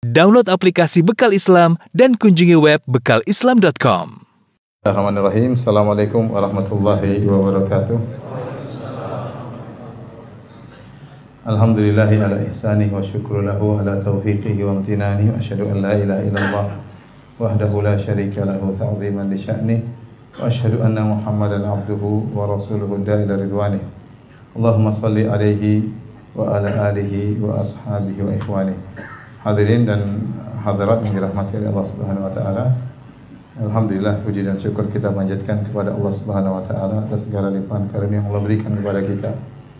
Download aplikasi Bekal Islam dan kunjungi web bekalislam.com. Bismillahirrahmanirrahim. Assalamualaikum warahmatullahi wabarakatuh. Alhamdulillahi ala ihsanih wa syukru lahu ala taufiqihi wa amtinani wa asyhadu an la ilaha illallah wahdahu la syarika lahu ta'ziman li sya'nih wa asyhadu anna Muhammadan abduhu wa rasuluhu da'ila ridwanih. Allahumma salli alaihi wa ala alihi wa ashabihi wa ikhwanih. Hadirin dan hadirat yang dirahmati oleh Allah Subhanahu wa taala. Alhamdulillah puji dan syukur kita panjatkan kepada Allah Subhanahu wa taala atas segala limpahan karunia yang Allah berikan kepada kita.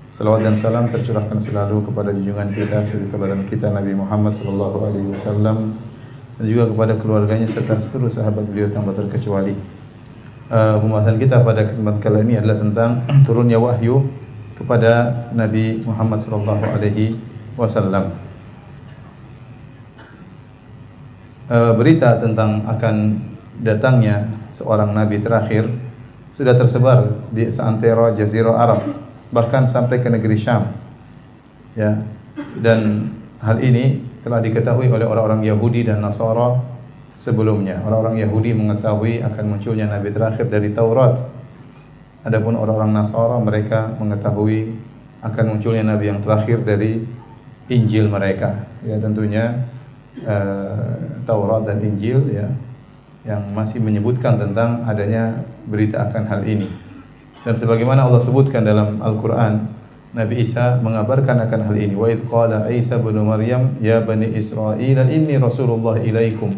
Salawat dan salam tercurahkan selalu kepada junjungan kita, suri teladan kita Nabi Muhammad sallallahu alaihi wasallam dan juga kepada keluarganya serta seluruh sahabat beliau tanpa terkecuali. Uh, pembahasan kita pada kesempatan kali ini adalah tentang turunnya wahyu kepada Nabi Muhammad sallallahu alaihi wasallam. E, berita tentang akan datangnya seorang nabi terakhir sudah tersebar di seantero jazirah Arab bahkan sampai ke negeri Syam. Ya. Dan hal ini telah diketahui oleh orang-orang Yahudi dan Nasara sebelumnya. Orang-orang Yahudi mengetahui akan munculnya nabi terakhir dari Taurat. Adapun orang-orang Nasara mereka mengetahui akan munculnya nabi yang terakhir dari Injil mereka. Ya tentunya uh, Taurat dan Injil ya yang masih menyebutkan tentang adanya berita akan hal ini. Dan sebagaimana Allah sebutkan dalam Al-Qur'an, Nabi Isa mengabarkan akan hal ini. Wa id qala Isa bin Maryam ya bani Israil inni rasulullah ilaikum.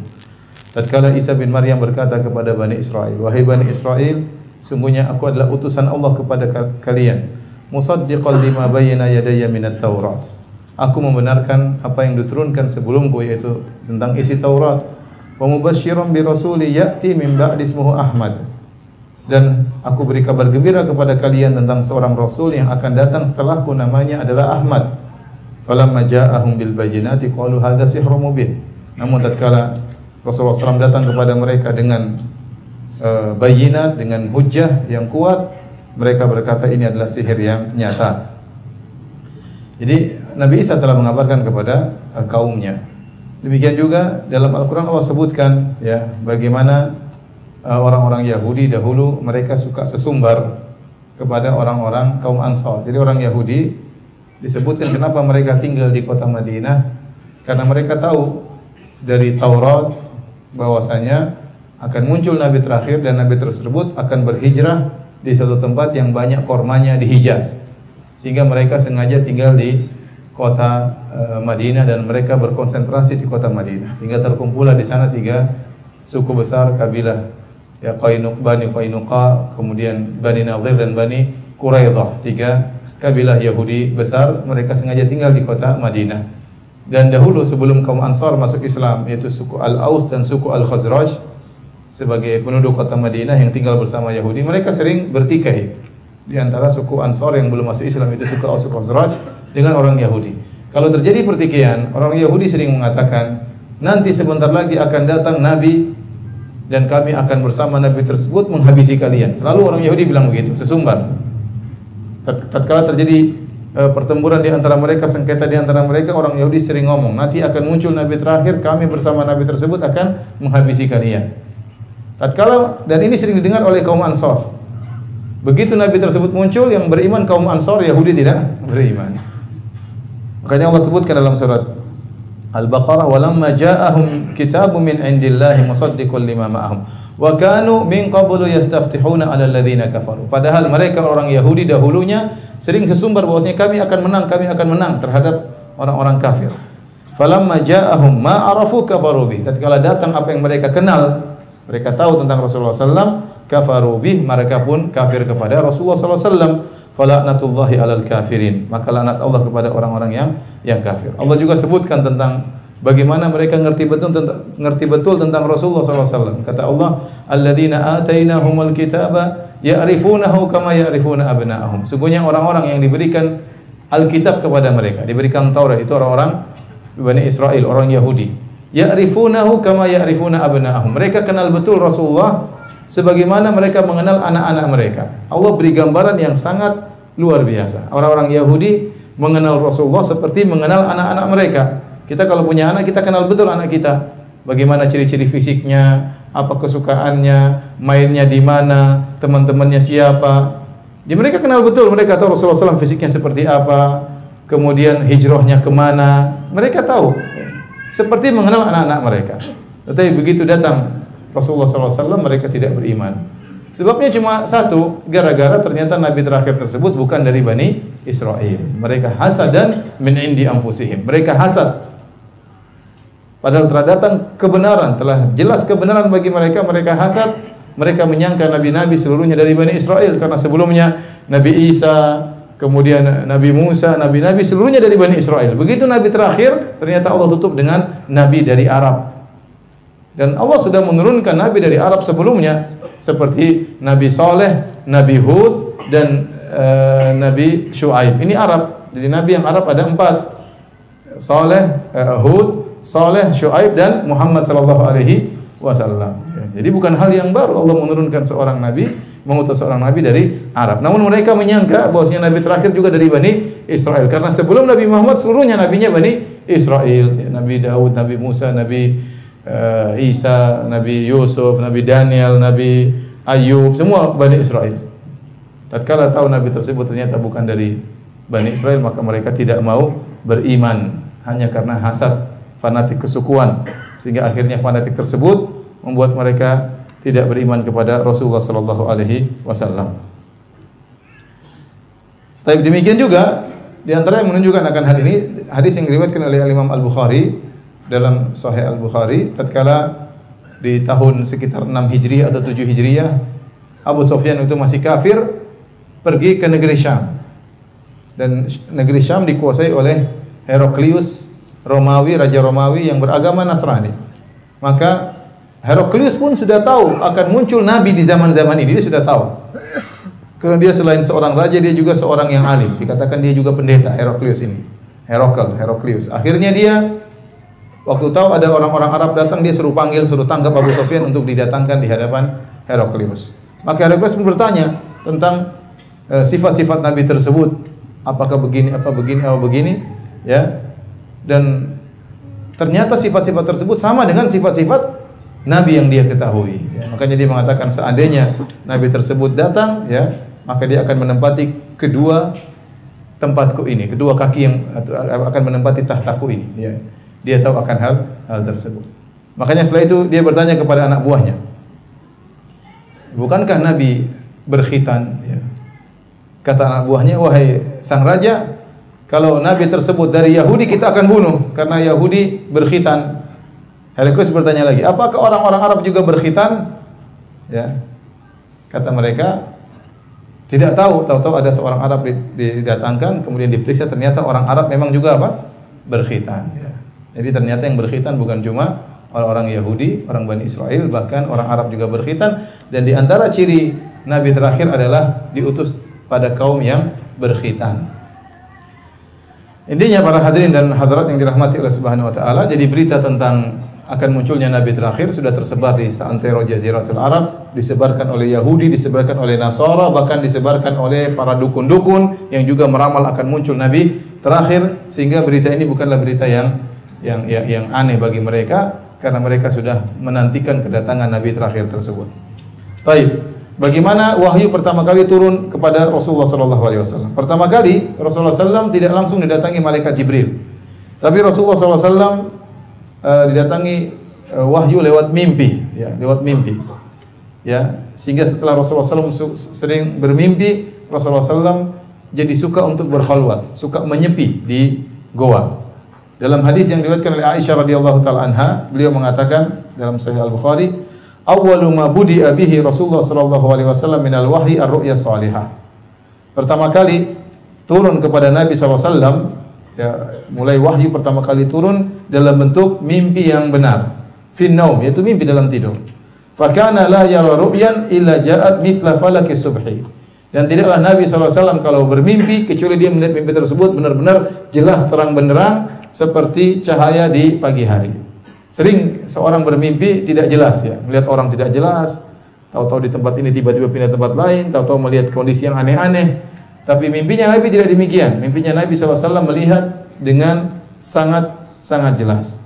Tatkala Isa bin Maryam berkata kepada Bani Israel, wahai Bani Israel, sungguhnya aku adalah utusan Allah kepada kalian. Musaddiqan lima bayyana yadayya minat Taurat aku membenarkan apa yang diturunkan sebelumku yaitu tentang isi Taurat. Wa mubasysyiran bi rasuli ya'ti min ba'di Ahmad. Dan aku beri kabar gembira kepada kalian tentang seorang rasul yang akan datang setelahku namanya adalah Ahmad. Falamma ja'ahum bil bayyinati qalu hadza sihrun mubin. Namun tatkala Rasulullah SAW datang kepada mereka dengan uh, bayinat dengan hujah yang kuat mereka berkata ini adalah sihir yang nyata. Jadi Nabi Isa telah mengabarkan kepada uh, kaumnya. Demikian juga dalam Al-Quran Allah sebutkan ya bagaimana uh, orang-orang Yahudi dahulu mereka suka sesumbar kepada orang-orang kaum Ansar. Jadi orang Yahudi disebutkan kenapa mereka tinggal di kota Madinah karena mereka tahu dari Taurat bahwasanya akan muncul nabi terakhir dan nabi tersebut akan berhijrah di satu tempat yang banyak kormanya di Hijaz. Sehingga mereka sengaja tinggal di kota uh, Madinah dan mereka berkonsentrasi di kota Madinah. Sehingga terkumpullah di sana tiga suku besar kabilah ya Qainuk Bani Qainuqa kemudian Bani Nadir dan Bani Quraidah. Tiga kabilah Yahudi besar mereka sengaja tinggal di kota Madinah. Dan dahulu sebelum kaum Ansar masuk Islam yaitu suku Al-Aus dan suku Al-Khazraj sebagai penduduk kota Madinah yang tinggal bersama Yahudi mereka sering bertikai. Di antara suku Ansar yang belum masuk Islam itu suku Al-Khazraj dengan orang Yahudi. Kalau terjadi pertikaian, orang Yahudi sering mengatakan, nanti sebentar lagi akan datang Nabi dan kami akan bersama Nabi tersebut menghabisi kalian. Selalu orang Yahudi bilang begitu, sesumbar. Tatkala terjadi uh, pertempuran di antara mereka, sengketa di antara mereka, orang Yahudi sering ngomong, nanti akan muncul Nabi terakhir, kami bersama Nabi tersebut akan menghabisi kalian. Tatkala dan ini sering didengar oleh kaum Ansor. Begitu Nabi tersebut muncul, yang beriman kaum Ansor, Yahudi tidak beriman. Makanya Allah sebutkan dalam surat Al-Baqarah walamma ja'ahum kitabun min indillahi musaddiqun lima ma'ahum wa kanu min qablu yastaftihuna 'ala alladhina kafaru. Padahal mereka orang Yahudi dahulunya sering sesumbar bahwasanya kami akan menang, kami akan menang terhadap orang-orang kafir. Falamma ja'ahum ma arafu kafaru bi. Tatkala datang apa yang mereka kenal, mereka tahu tentang Rasulullah sallallahu kafaru bih, mereka pun kafir kepada Rasulullah sallallahu falaknatullahi alal kafirin. Maka laknat Allah kepada orang-orang yang yang kafir. Allah juga sebutkan tentang bagaimana mereka ngerti betul tentang ngerti betul tentang Rasulullah SAW kata Allah alladzina atainahumul kitaba ya'rifunahu kama ya'rifuna abna'ahum. Sungguhnya orang-orang yang diberikan Alkitab kepada mereka diberikan Taurat itu orang-orang Bani Israel orang Yahudi. Ya'rifunahu kama ya'rifuna abna'ahum. Mereka kenal betul Rasulullah sebagaimana mereka mengenal anak-anak mereka. Allah beri gambaran yang sangat luar biasa. Orang-orang Yahudi mengenal Rasulullah seperti mengenal anak-anak mereka. Kita kalau punya anak, kita kenal betul anak kita. Bagaimana ciri-ciri fisiknya, apa kesukaannya, mainnya di mana, teman-temannya siapa. Jadi mereka kenal betul, mereka tahu Rasulullah SAW fisiknya seperti apa, kemudian hijrahnya ke mana, mereka tahu. Seperti mengenal anak-anak mereka. Tetapi begitu datang Rasulullah SAW, mereka tidak beriman. Sebabnya cuma satu, gara-gara ternyata nabi terakhir tersebut bukan dari Bani Israel. Mereka hasad dan min indi anfusihim. Mereka hasad. Padahal datang kebenaran, telah jelas kebenaran bagi mereka, mereka hasad. Mereka menyangka nabi-nabi seluruhnya dari Bani Israel karena sebelumnya Nabi Isa, kemudian Nabi Musa, nabi-nabi seluruhnya dari Bani Israel. Begitu nabi terakhir, ternyata Allah tutup dengan nabi dari Arab. Dan Allah sudah menurunkan nabi dari Arab sebelumnya seperti Nabi Saleh, Nabi Hud dan uh, Nabi Shu'aib. Ini Arab. Jadi nabi yang Arab ada empat. Saleh, uh, Hud, Saleh, Shu'aib dan Muhammad sallallahu alaihi wasallam. Jadi bukan hal yang baru Allah menurunkan seorang nabi, mengutus seorang nabi dari Arab. Namun mereka menyangka bahwasanya nabi terakhir juga dari Bani Israel karena sebelum Nabi Muhammad seluruhnya nabinya Bani Israel. Nabi Daud, Nabi Musa, Nabi uh, Isa, Nabi Yusuf, Nabi Daniel, Nabi Ayub, semua Bani Israel. Tatkala tahu Nabi tersebut ternyata bukan dari Bani Israel, maka mereka tidak mau beriman hanya karena hasad fanatik kesukuan sehingga akhirnya fanatik tersebut membuat mereka tidak beriman kepada Rasulullah sallallahu alaihi wasallam. Tapi demikian juga di antara yang menunjukkan akan hal ini hadis yang diriwayatkan oleh Imam Al Bukhari dalam Sahih Al Bukhari tatkala di tahun sekitar 6 Hijriah atau 7 Hijriah Abu Sufyan itu masih kafir pergi ke negeri Syam. Dan negeri Syam dikuasai oleh Heraklius Romawi raja Romawi yang beragama Nasrani. Maka Heraklius pun sudah tahu akan muncul nabi di zaman-zaman ini dia sudah tahu. Karena dia selain seorang raja dia juga seorang yang alim. Dikatakan dia juga pendeta Heraklius ini. Herakl Heraklius. Akhirnya dia Waktu tahu ada orang-orang Arab datang, dia suruh panggil, suruh tangkap Abu Sufyan untuk didatangkan di hadapan Heraklius. Maka Heraklius pun bertanya tentang eh, sifat-sifat uh, Nabi tersebut. Apakah begini, apa begini, apa begini, ya. Dan ternyata sifat-sifat tersebut sama dengan sifat-sifat Nabi yang dia ketahui. Ya. Makanya dia mengatakan seandainya Nabi tersebut datang, ya, maka dia akan menempati kedua tempatku ini, kedua kaki yang akan menempati tahtaku ini. Ya. Dia tahu akan hal hal tersebut. Makanya setelah itu dia bertanya kepada anak buahnya, bukankah Nabi berkhitan? Ya. Kata anak buahnya, wahai sang raja, kalau Nabi tersebut dari Yahudi kita akan bunuh karena Yahudi berkhitan. Heraklius bertanya lagi, apakah orang-orang Arab juga berkhitan? Ya. Kata mereka, tidak tahu, tahu-tahu ada seorang Arab didatangkan, kemudian diperiksa ternyata orang Arab memang juga apa? Berkhitan. Jadi ternyata yang berkhitan bukan cuma orang-orang Yahudi, orang Bani Israel, bahkan orang Arab juga berkhitan. Dan di antara ciri Nabi terakhir adalah diutus pada kaum yang berkhitan. Intinya para hadirin dan hadirat yang dirahmati oleh Subhanahu wa taala, jadi berita tentang akan munculnya nabi terakhir sudah tersebar di seantero jaziratul Arab, disebarkan oleh Yahudi, disebarkan oleh Nasara, bahkan disebarkan oleh para dukun-dukun yang juga meramal akan muncul nabi terakhir sehingga berita ini bukanlah berita yang yang yang, yang aneh bagi mereka karena mereka sudah menantikan kedatangan nabi terakhir tersebut. Baik. Bagaimana wahyu pertama kali turun kepada Rasulullah sallallahu alaihi wasallam? Pertama kali Rasulullah sallam tidak langsung didatangi malaikat Jibril. Tapi Rasulullah sallallahu alaihi wasallam uh, didatangi uh, wahyu lewat mimpi, ya, lewat mimpi. Ya, sehingga setelah Rasulullah SAW sering bermimpi, Rasulullah SAW jadi suka untuk berkhalwat, suka menyepi di goa. Dalam hadis yang diriwayatkan oleh Aisyah radhiyallahu taala anha, beliau mengatakan dalam Sahih Al-Bukhari, "Awwalu ma bihi Rasulullah sallallahu alaihi wasallam minal wahyi ar-ru'ya salihah." Pertama kali turun kepada Nabi SAW ya, mulai wahyu pertama kali turun dalam bentuk mimpi yang benar. Finnaum yaitu mimpi dalam tidur. Fakana la yara ru'yan illa ja'at mithla falaki subhi. Dan tidaklah Nabi SAW kalau bermimpi kecuali dia melihat mimpi tersebut benar-benar jelas terang benderang seperti cahaya di pagi hari. Sering seorang bermimpi tidak jelas ya, melihat orang tidak jelas, tahu-tahu di tempat ini tiba-tiba pindah tempat lain, tahu-tahu melihat kondisi yang aneh-aneh. Tapi mimpinya Nabi tidak demikian. Mimpinya Nabi SAW melihat dengan sangat sangat jelas.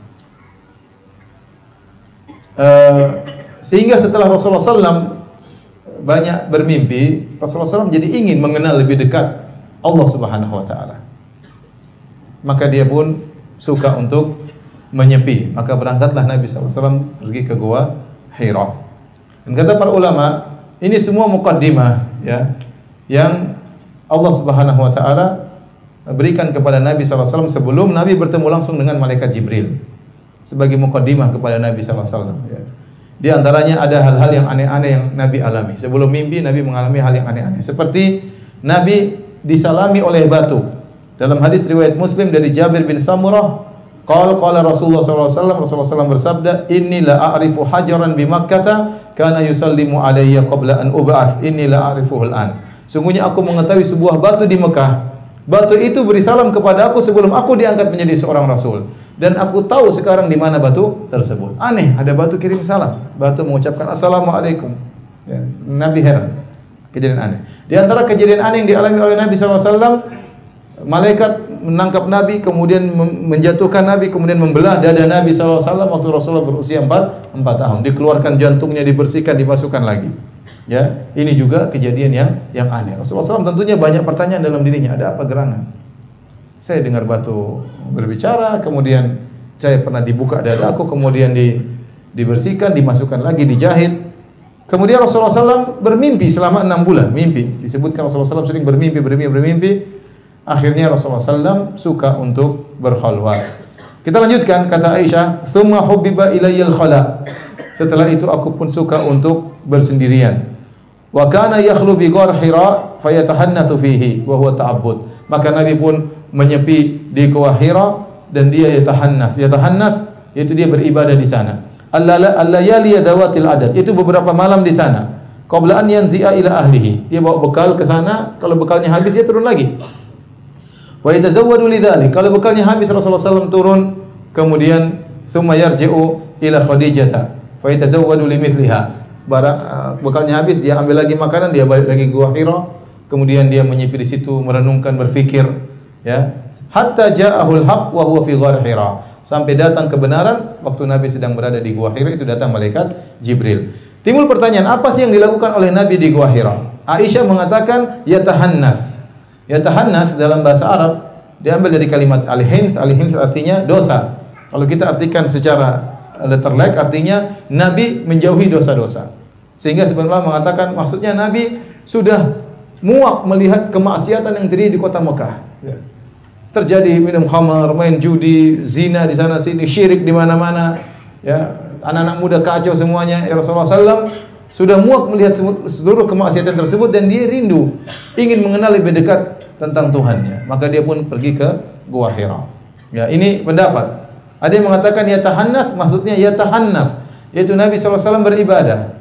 Uh, sehingga setelah Rasulullah SAW banyak bermimpi, Rasulullah SAW jadi ingin mengenal lebih dekat Allah Subhanahu Wa Taala. Maka dia pun suka untuk menyepi. Maka berangkatlah Nabi SAW pergi ke gua Hira. Dan kata para ulama, ini semua mukaddimah ya yang Allah Subhanahu Wa Taala berikan kepada Nabi SAW sebelum Nabi bertemu langsung dengan malaikat Jibril sebagai mukaddimah kepada Nabi SAW. Ya. Di antaranya ada hal-hal yang aneh-aneh yang Nabi alami. Sebelum mimpi Nabi mengalami hal yang aneh-aneh. Seperti Nabi disalami oleh batu. Dalam hadis riwayat Muslim dari Jabir bin Samurah, qala qala Rasulullah SAW Rasulullah SAW bersabda, "Inni la a'rifu hajaran bi Makkah kana yusallimu alayya qabla an ub'ats. Inni la a'rifuhu al-an." Sungguhnya aku mengetahui sebuah batu di Mekah. Batu itu beri salam kepada aku sebelum aku diangkat menjadi seorang rasul dan aku tahu sekarang di mana batu tersebut. Aneh, ada batu kirim salam. Batu mengucapkan assalamualaikum. Ya, Nabi heran. Kejadian aneh. Di antara kejadian aneh yang dialami oleh Nabi SAW, malaikat menangkap Nabi, kemudian menjatuhkan Nabi, kemudian membelah dada Nabi SAW waktu Rasulullah berusia 4, 4 tahun. Dikeluarkan jantungnya, dibersihkan, dimasukkan lagi. Ya, ini juga kejadian yang yang aneh. Rasulullah SAW tentunya banyak pertanyaan dalam dirinya. Ada apa gerangan? Saya dengar batu berbicara, kemudian saya pernah dibuka dadaku, kemudian di, dibersihkan, dimasukkan lagi, dijahit. Kemudian Rasulullah SAW bermimpi selama enam bulan, mimpi. Disebutkan Rasulullah SAW sering bermimpi, bermimpi, bermimpi. Akhirnya Rasulullah SAW suka untuk berkhalwat. Kita lanjutkan kata Aisyah, "Tsumma hubbiba ilayyal khala." Setelah itu aku pun suka untuk bersendirian. Wa kana yakhlu bi ghar Hira fayatahannatsu fihi wa huwa ta'abbud. Maka Nabi pun menyepi di Gua Hira dan dia yatahannas. Yatahannas yaitu dia beribadah di sana. Al-layali dawatil adat. Itu beberapa malam di sana. Qabla an yanzi'a ila ahlihi. Dia bawa bekal ke sana, kalau bekalnya habis dia turun lagi. Wa yatazawwadu lidzalik. Kalau bekalnya habis Rasulullah SAW turun, kemudian summa yarji'u ila Khadijah. Fa yatazawwadu limithliha. Barang uh, bekalnya habis, dia ambil lagi makanan, dia balik lagi gua Hira. Kemudian dia menyepi di situ, merenungkan, berfikir ya hatta ja'ahul haq wa huwa fi ghar Hira sampai datang kebenaran waktu Nabi sedang berada di Gua Hira itu datang malaikat Jibril timbul pertanyaan apa sih yang dilakukan oleh Nabi di Gua Hira Aisyah mengatakan yatahannas yatahannas dalam bahasa Arab diambil dari kalimat al-hins al-hins artinya dosa kalau kita artikan secara letterlek artinya Nabi menjauhi dosa-dosa sehingga sebenarnya mengatakan maksudnya Nabi sudah muak melihat kemaksiatan yang terjadi di kota Mekah. Ya terjadi minum khamar, main judi, zina di sana sini, syirik di mana-mana. Ya, anak-anak muda kacau semuanya. Ya Rasulullah SAW sudah muak melihat seluruh kemaksiatan tersebut dan dia rindu ingin mengenal lebih dekat tentang Tuhannya. Maka dia pun pergi ke Gua Hira. Ya, ini pendapat. Ada yang mengatakan ya tahannaf maksudnya ya tahannaf yaitu Nabi SAW beribadah.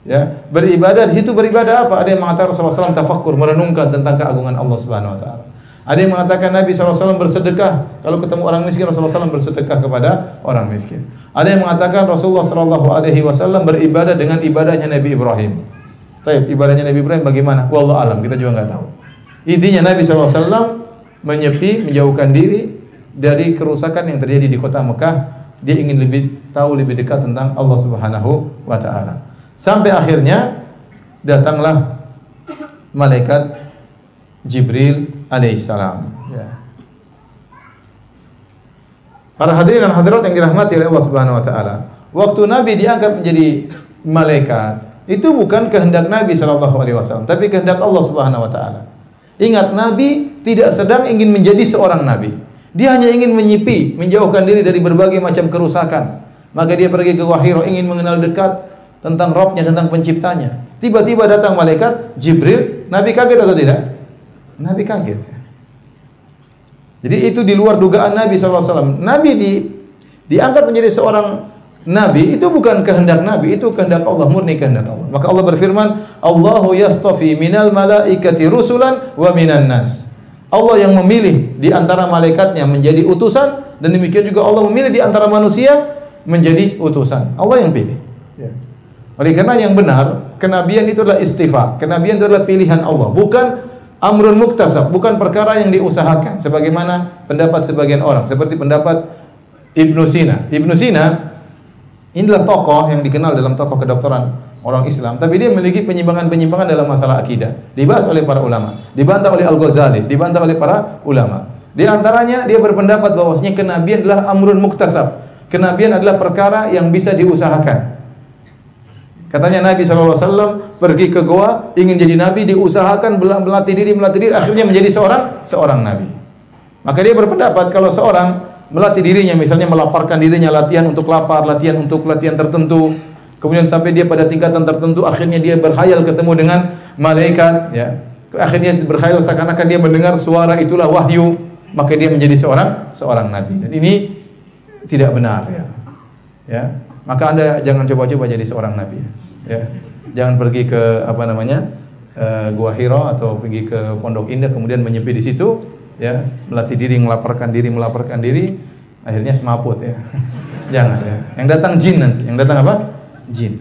Ya, beribadah di situ beribadah apa? Ada yang mengatakan Rasulullah SAW tafakkur merenungkan tentang keagungan Allah Subhanahu wa taala. Ada yang mengatakan Nabi SAW bersedekah. Kalau ketemu orang miskin, Rasulullah SAW bersedekah kepada orang miskin. Ada yang mengatakan Rasulullah SAW beribadah dengan ibadahnya Nabi Ibrahim. Tapi ibadahnya Nabi Ibrahim bagaimana? Wallah alam, kita juga nggak tahu. Intinya Nabi SAW menyepi, menjauhkan diri dari kerusakan yang terjadi di kota Mekah. Dia ingin lebih tahu lebih dekat tentang Allah Subhanahu wa taala. Sampai akhirnya datanglah malaikat Jibril alaihissalam. Ya. Para hadirin dan hadirat yang dirahmati oleh Allah Subhanahu wa taala. Waktu Nabi diangkat menjadi malaikat, itu bukan kehendak Nabi sallallahu alaihi wasallam, tapi kehendak Allah Subhanahu wa taala. Ingat Nabi tidak sedang ingin menjadi seorang nabi. Dia hanya ingin menyipi, menjauhkan diri dari berbagai macam kerusakan. Maka dia pergi ke Wahiro ingin mengenal dekat tentang Robnya, tentang penciptanya. Tiba-tiba datang malaikat Jibril. Nabi kaget atau tidak? Nabi kaget. Jadi itu di luar dugaan Nabi SAW. Nabi di, diangkat menjadi seorang Nabi itu bukan kehendak Nabi, itu kehendak Allah, murni kehendak Allah. Maka Allah berfirman, Allahu yastafi minal malaikati rusulan wa minan nas. Allah yang memilih di antara malaikatnya menjadi utusan dan demikian juga Allah memilih di antara manusia menjadi utusan. Allah yang pilih. Ya. Oleh karena yang benar, kenabian itu adalah istifa. Kenabian itu adalah pilihan Allah, bukan amrun muktasab, bukan perkara yang diusahakan sebagaimana pendapat sebagian orang, seperti pendapat Ibnu Sina. Ibnu Sina inilah tokoh yang dikenal dalam tokoh kedokteran orang Islam, tapi dia memiliki penyimpangan-penyimpangan dalam masalah akidah. Dibahas oleh para ulama, dibantah oleh Al-Ghazali, dibantah oleh para ulama. Di antaranya dia berpendapat bahwasanya kenabian adalah amrun muktasab. Kenabian adalah perkara yang bisa diusahakan. Katanya Nabi SAW pergi ke goa, ingin jadi Nabi, diusahakan melatih diri, melatih diri, akhirnya menjadi seorang seorang Nabi. Maka dia berpendapat kalau seorang melatih dirinya, misalnya melaparkan dirinya latihan untuk lapar, latihan untuk latihan tertentu, kemudian sampai dia pada tingkatan tertentu, akhirnya dia berhayal ketemu dengan malaikat, ya. Akhirnya berhayal seakan-akan dia mendengar suara itulah wahyu, maka dia menjadi seorang seorang nabi. Dan ini tidak benar ya. Ya. Maka Anda jangan coba-coba jadi seorang nabi. Ya. Jangan pergi ke apa namanya? Uh, Gua Hiro atau pergi ke Pondok Indah kemudian menyepi di situ ya, melatih diri, melaporkan diri, melaporkan diri, akhirnya semaput ya. jangan ya. Yang datang jin nanti. Yang datang apa? Jin.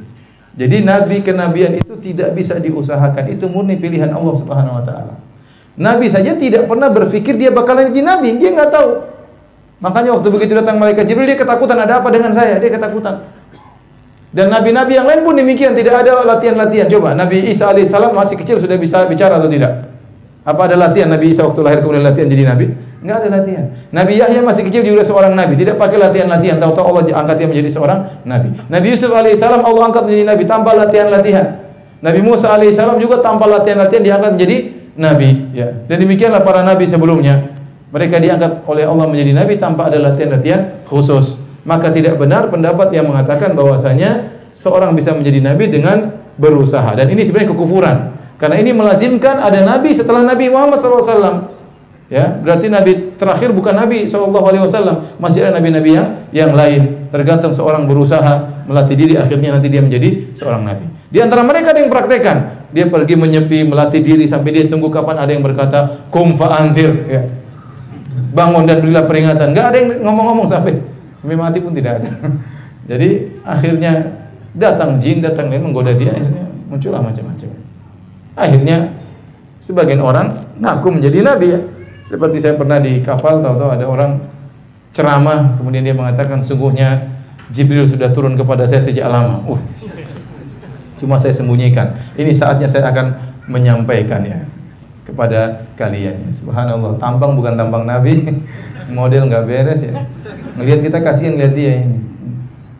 Jadi nabi kenabian itu tidak bisa diusahakan. Itu murni pilihan Allah Subhanahu wa taala. Nabi saja tidak pernah berpikir dia bakalan jadi nabi, dia nggak tahu. Makanya waktu begitu datang malaikat Jibril dia ketakutan ada apa dengan saya? Dia ketakutan. Dan nabi-nabi yang lain pun demikian, tidak ada latihan-latihan. Coba Nabi Isa alaihissalam masih kecil sudah bisa bicara atau tidak? Apa ada latihan Nabi Isa waktu lahir kemudian latihan jadi nabi? Enggak ada latihan. Nabi Yahya masih kecil juga seorang nabi, tidak pakai latihan-latihan. Tahu-tahu Allah angkat dia menjadi seorang nabi. Nabi Yusuf alaihissalam Allah angkat menjadi nabi tanpa latihan-latihan. Nabi Musa alaihissalam juga tanpa latihan-latihan diangkat menjadi nabi ya. Dan demikianlah para nabi sebelumnya. Mereka diangkat oleh Allah menjadi nabi tanpa ada latihan-latihan khusus. Maka tidak benar pendapat yang mengatakan bahwasanya seorang bisa menjadi nabi dengan berusaha dan ini sebenarnya kekufuran. Karena ini melazimkan ada nabi setelah Nabi Muhammad SAW. Ya, berarti nabi terakhir bukan Nabi SAW, masih ada nabi-nabi yang yang lain. Tergantung seorang berusaha melatih diri akhirnya nanti dia menjadi seorang nabi. Di antara mereka ada yang praktekan, dia pergi menyepi, melatih diri sampai dia tunggu kapan ada yang berkata kum fa'antir ya. Bangun dan berilah peringatan. Enggak ada yang ngomong-ngomong sampai sampai mati pun tidak ada. Jadi akhirnya datang jin, datang lain menggoda dia, akhirnya muncullah macam-macam. Akhirnya sebagian orang ngaku menjadi nabi ya. Seperti saya pernah di kapal tahu-tahu ada orang ceramah kemudian dia mengatakan sungguhnya Jibril sudah turun kepada saya sejak lama. Uh, Cuma saya sembunyikan. Ini saatnya saya akan menyampaikan ya kepada kalian. Subhanallah, tampang bukan tampang Nabi, model nggak beres ya. Melihat kita kasihan lihat dia ini.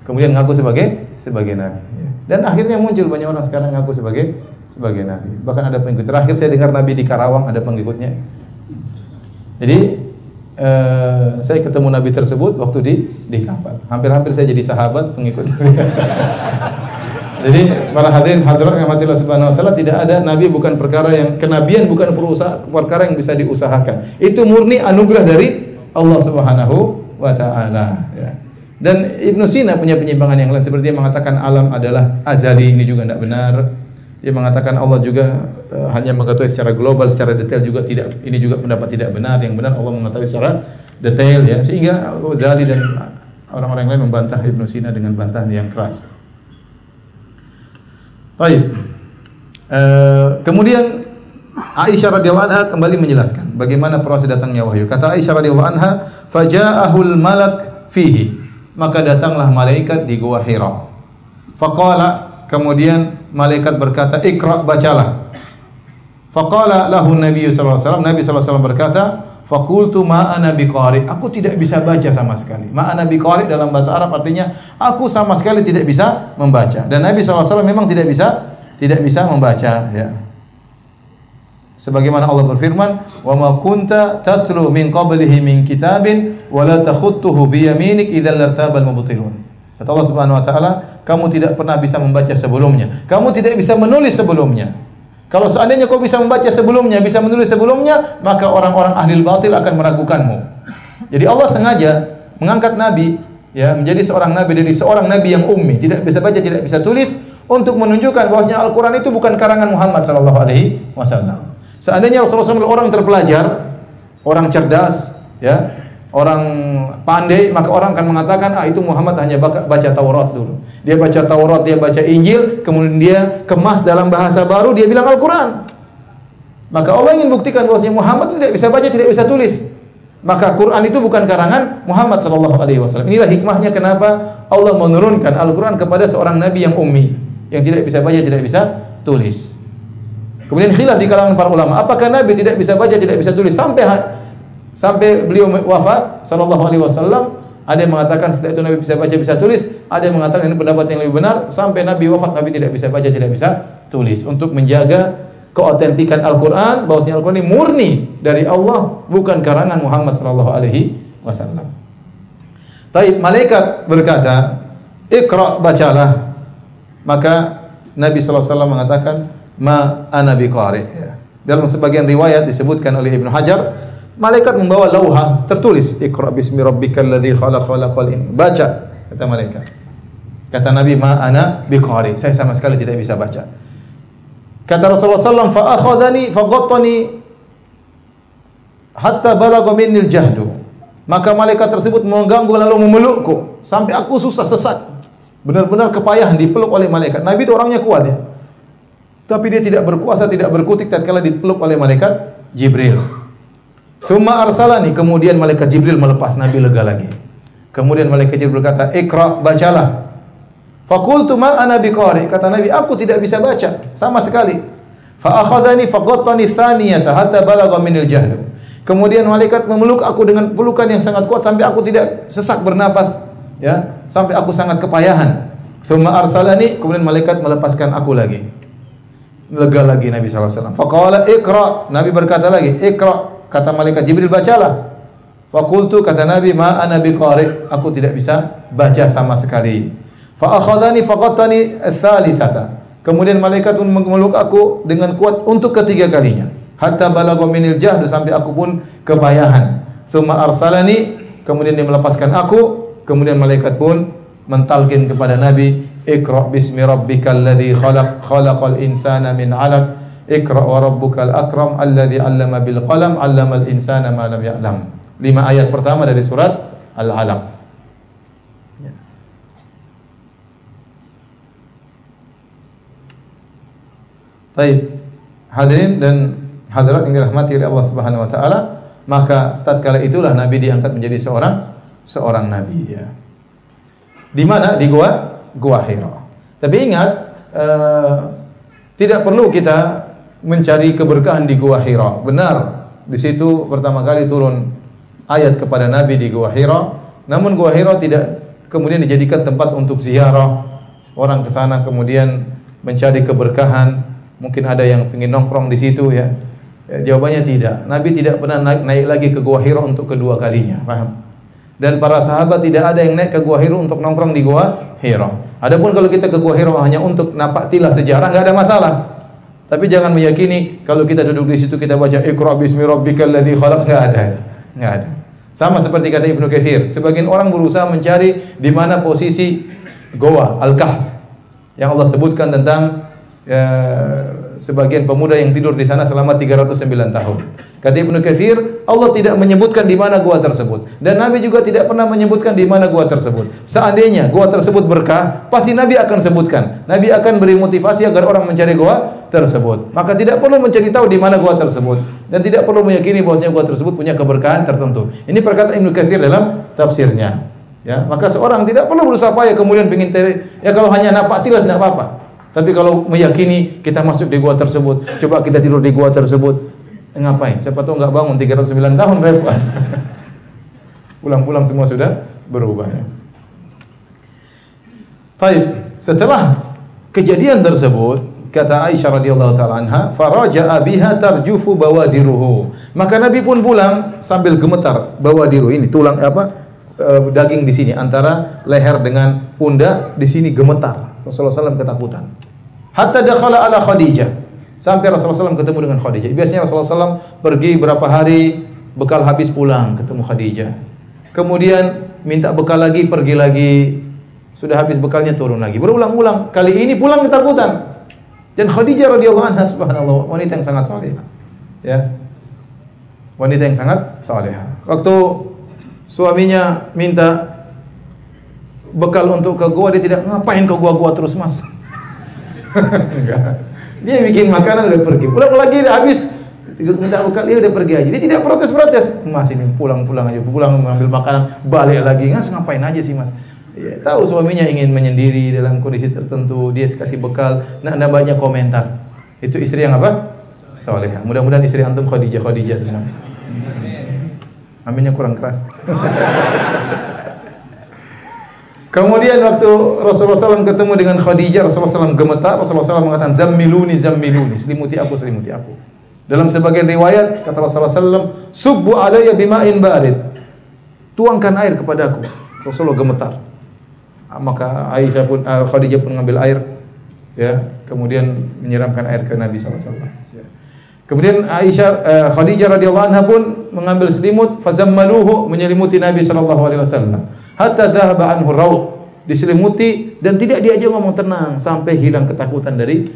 Kemudian ngaku sebagai sebagai Nabi. Dan akhirnya muncul banyak orang sekarang ngaku sebagai sebagai Nabi. Bahkan ada pengikut. Terakhir saya dengar Nabi di Karawang ada pengikutnya. Jadi eh, saya ketemu Nabi tersebut waktu di di kapal. Hampir-hampir saya jadi sahabat pengikut. Jadi para hadirin hadirat yang mati Subhanahu wa tidak ada nabi bukan perkara yang kenabian bukan perusaha perkara yang bisa diusahakan. Itu murni anugerah dari Allah Subhanahu wa taala ya. Dan Ibnu Sina punya penyimpangan yang lain seperti yang mengatakan alam adalah azali ini juga tidak benar. Dia mengatakan Allah juga uh, hanya mengetahui secara global, secara detail juga tidak ini juga pendapat tidak benar. Yang benar Allah mengetahui secara detail ya. Sehingga Ghazali dan orang-orang lain membantah Ibnu Sina dengan bantahan yang keras. Baik. Uh, kemudian Aisyah radhiyallahu anha kembali menjelaskan bagaimana proses datangnya wahyu. Kata Aisyah radhiyallahu anha, "Faja'ahul malak fihi." Maka datanglah malaikat di gua Hira. Faqala kemudian malaikat berkata, "Iqra bacalah." Faqala lahu Nabi sallallahu alaihi wasallam, Nabi sallallahu alaihi wasallam berkata, Fakultu ma'ana biqari. Aku tidak bisa baca sama sekali. Ma'ana biqari dalam bahasa Arab artinya aku sama sekali tidak bisa membaca. Dan Nabi SAW memang tidak bisa tidak bisa membaca ya. Sebagaimana Allah berfirman, "Wa ma kunta tatlu min qablihi min kitabin wa la takhutuhu bi yaminik idzal lartabal mubtilun." Kata Allah Subhanahu wa taala, kamu tidak pernah bisa membaca sebelumnya. Kamu tidak bisa menulis sebelumnya. Kalau seandainya kau bisa membaca sebelumnya, bisa menulis sebelumnya, maka orang-orang ahli batil akan meragukanmu. Jadi Allah sengaja mengangkat nabi ya menjadi seorang nabi dari seorang nabi yang ummi, tidak bisa baca, tidak bisa tulis untuk menunjukkan bahwasanya Al-Qur'an itu bukan karangan Muhammad sallallahu alaihi wasallam. Seandainya Rasulullah SAW orang terpelajar, orang cerdas, ya, orang pandai, maka orang akan mengatakan, ah itu Muhammad hanya baca Taurat dulu. Dia baca Taurat, dia baca Injil, kemudian dia kemas dalam bahasa baru, dia bilang Al-Quran. Maka Allah ingin buktikan bahwa Muhammad tidak bisa baca, tidak bisa tulis. Maka Quran itu bukan karangan Muhammad sallallahu alaihi wasallam. Inilah hikmahnya kenapa Allah menurunkan Al-Quran kepada seorang nabi yang ummi, yang tidak bisa baca, tidak bisa tulis. Kemudian khilaf di kalangan para ulama, apakah nabi tidak bisa baca, tidak bisa tulis sampai sampai beliau wafat sallallahu alaihi wasallam? Ada yang mengatakan setelah itu Nabi bisa baca, bisa tulis. Ada yang mengatakan ini pendapat yang lebih benar. Sampai Nabi wafat, Nabi tidak bisa baca, tidak bisa tulis. Untuk menjaga keotentikan Al-Quran, bahwasanya Al-Quran ini murni dari Allah, bukan karangan Muhammad sallallahu alaihi wasallam. Taib malaikat berkata, "Iqra bacalah." Maka Nabi wasallam mengatakan, "Ma ana biqari." Ya. Dalam sebagian riwayat disebutkan oleh Ibnu Hajar, malaikat membawa lauha tertulis, "Iqra bismi rabbikal ladzi khalaq khalaqal in." Baca kata malaikat. Kata Nabi, "Ma ana biqari." Saya sama sekali tidak bisa baca. Kata Rasulullah SAW, fa akhadhani fa ghattani hatta balagha minnil jahdu. Maka malaikat tersebut mengganggu lalu memelukku sampai aku susah sesak. Benar-benar kepayahan dipeluk oleh malaikat. Nabi itu orangnya kuat ya. Tapi dia tidak berkuasa, tidak berkutik tatkala dipeluk oleh malaikat Jibril. Thumma arsalani, kemudian malaikat Jibril melepas Nabi lega lagi. Kemudian malaikat Jibril berkata, "Iqra, bacalah." Fakultu ma ana biqari. Kata Nabi, aku tidak bisa baca sama sekali. Fa akhadhani faqattani thaniyata hatta balagha minil. Kemudian malaikat memeluk aku dengan pelukan yang sangat kuat sampai aku tidak sesak bernapas, ya, sampai aku sangat kepayahan. Thumma arsalani, kemudian malaikat melepaskan aku lagi. Lega lagi Nabi sallallahu alaihi wasallam. Faqala iqra. Nabi berkata lagi, iqra. Kata malaikat Jibril bacalah. Fakultu kata Nabi, ma ana biqari. Aku tidak bisa baca sama sekali. Fa akhadhani faqattani tsalitsata. Kemudian malaikat pun memeluk aku dengan kuat untuk ketiga kalinya. Hatta balagha minil jahd sampai aku pun kepayahan. Tsumma arsalani, kemudian dia melepaskan aku, kemudian malaikat pun mentalkin kepada Nabi, "Iqra bismi rabbikal ladzi khalaq khalaqal insana min 'alaq." Iqra wa rabbukal akram alladzi 'allama bil qalam 'allamal insana ma lam ya'lam. Lima ayat pertama dari surat Al-Alaq. Baik. Hadirin dan hadirat yang dirahmati oleh Allah Subhanahu wa taala, maka tatkala itulah Nabi diangkat menjadi seorang seorang nabi ya. Di mana? Di gua gua Hira. Tapi ingat uh, tidak perlu kita mencari keberkahan di gua Hira. Benar, di situ pertama kali turun ayat kepada Nabi di gua Hira. Namun gua Hira tidak kemudian dijadikan tempat untuk ziarah. Orang ke sana kemudian mencari keberkahan, Mungkin ada yang ingin nongkrong di situ ya. ya jawabannya tidak. Nabi tidak pernah naik, naik lagi ke Gua Hira untuk kedua kalinya. Paham? Dan para sahabat tidak ada yang naik ke Gua Hira untuk nongkrong di Gua Hira. Adapun kalau kita ke Gua Hira hanya untuk napak tilah sejarah nggak ada masalah. Tapi jangan meyakini kalau kita duduk di situ kita baca Iqra bismi rabbikal ladzi khalaq enggak ada. Enggak ada. Sama seperti kata Ibnu Katsir, sebagian orang berusaha mencari di mana posisi goa al-kahf yang Allah sebutkan tentang ya, sebagian pemuda yang tidur di sana selama 309 tahun. Kata Ibnu Katsir, Allah tidak menyebutkan di mana gua tersebut dan Nabi juga tidak pernah menyebutkan di mana gua tersebut. Seandainya gua tersebut berkah, pasti Nabi akan sebutkan. Nabi akan beri motivasi agar orang mencari gua tersebut. Maka tidak perlu mencari tahu di mana gua tersebut dan tidak perlu meyakini bahwasanya gua tersebut punya keberkahan tertentu. Ini perkataan Ibnu Katsir dalam tafsirnya. Ya, maka seorang tidak perlu berusaha payah kemudian ingin ya kalau hanya napak tilas tidak apa-apa. Tapi kalau meyakini kita masuk di gua tersebut, coba kita tidur di gua tersebut, ngapain? Siapa tahu nggak bangun 309 tahun repot. Pulang-pulang semua sudah berubah. Ya. Baik, setelah kejadian tersebut, kata Aisyah radhiyallahu taala anha, faraja'a biha tarjufu bawadiruhu. Maka Nabi pun pulang sambil gemetar bawadiru ini tulang apa? E, daging di sini antara leher dengan pundak di sini gemetar. Rasulullah SAW ketakutan. Hatta dakhala ala Khadijah. Sampai Rasulullah SAW ketemu dengan Khadijah. Biasanya Rasulullah SAW pergi berapa hari, bekal habis pulang ketemu Khadijah. Kemudian minta bekal lagi, pergi lagi. Sudah habis bekalnya turun lagi. Berulang-ulang. Kali ini pulang ketakutan. Dan Khadijah radhiyallahu anha subhanallah wanita yang sangat saleh. Ya. Wanita yang sangat saleh. Waktu suaminya minta bekal untuk ke gua dia tidak ngapain ke gua-gua terus mas dia bikin makanan udah pergi pulang lagi habis minta bekal dia udah pergi aja. Dia tidak protes-protes. Mas ini pulang-pulang aja, pulang mengambil makanan, balik lagi. Mas ngapain aja sih mas? Ya, tahu suaminya ingin menyendiri dalam kondisi tertentu, dia kasih bekal, nah, nah banyak komentar. Itu istri yang apa? Soleh. Mudah-mudahan istri antum Khadijah Khadijah semua. Aminnya kurang keras. Kemudian waktu Rasulullah SAW ketemu dengan Khadijah, Rasulullah SAW gemetar, Rasulullah SAW mengatakan, Zammiluni, zammiluni, selimuti aku, selimuti aku. Dalam sebagian riwayat, kata Rasulullah SAW, Subbu alaya bima'in barid. Tuangkan air kepadaku. Rasulullah gemetar. Maka Aisyah pun, uh, Khadijah pun mengambil air, ya, kemudian menyiramkan air ke Nabi SAW. Ya. Kemudian Aisyah uh, Khadijah radhiyallahu anha pun mengambil selimut fazammaluhu menyelimuti Nabi sallallahu alaihi wasallam hatta dhahaba anhu raud diselimuti dan tidak diajak ngomong tenang sampai hilang ketakutan dari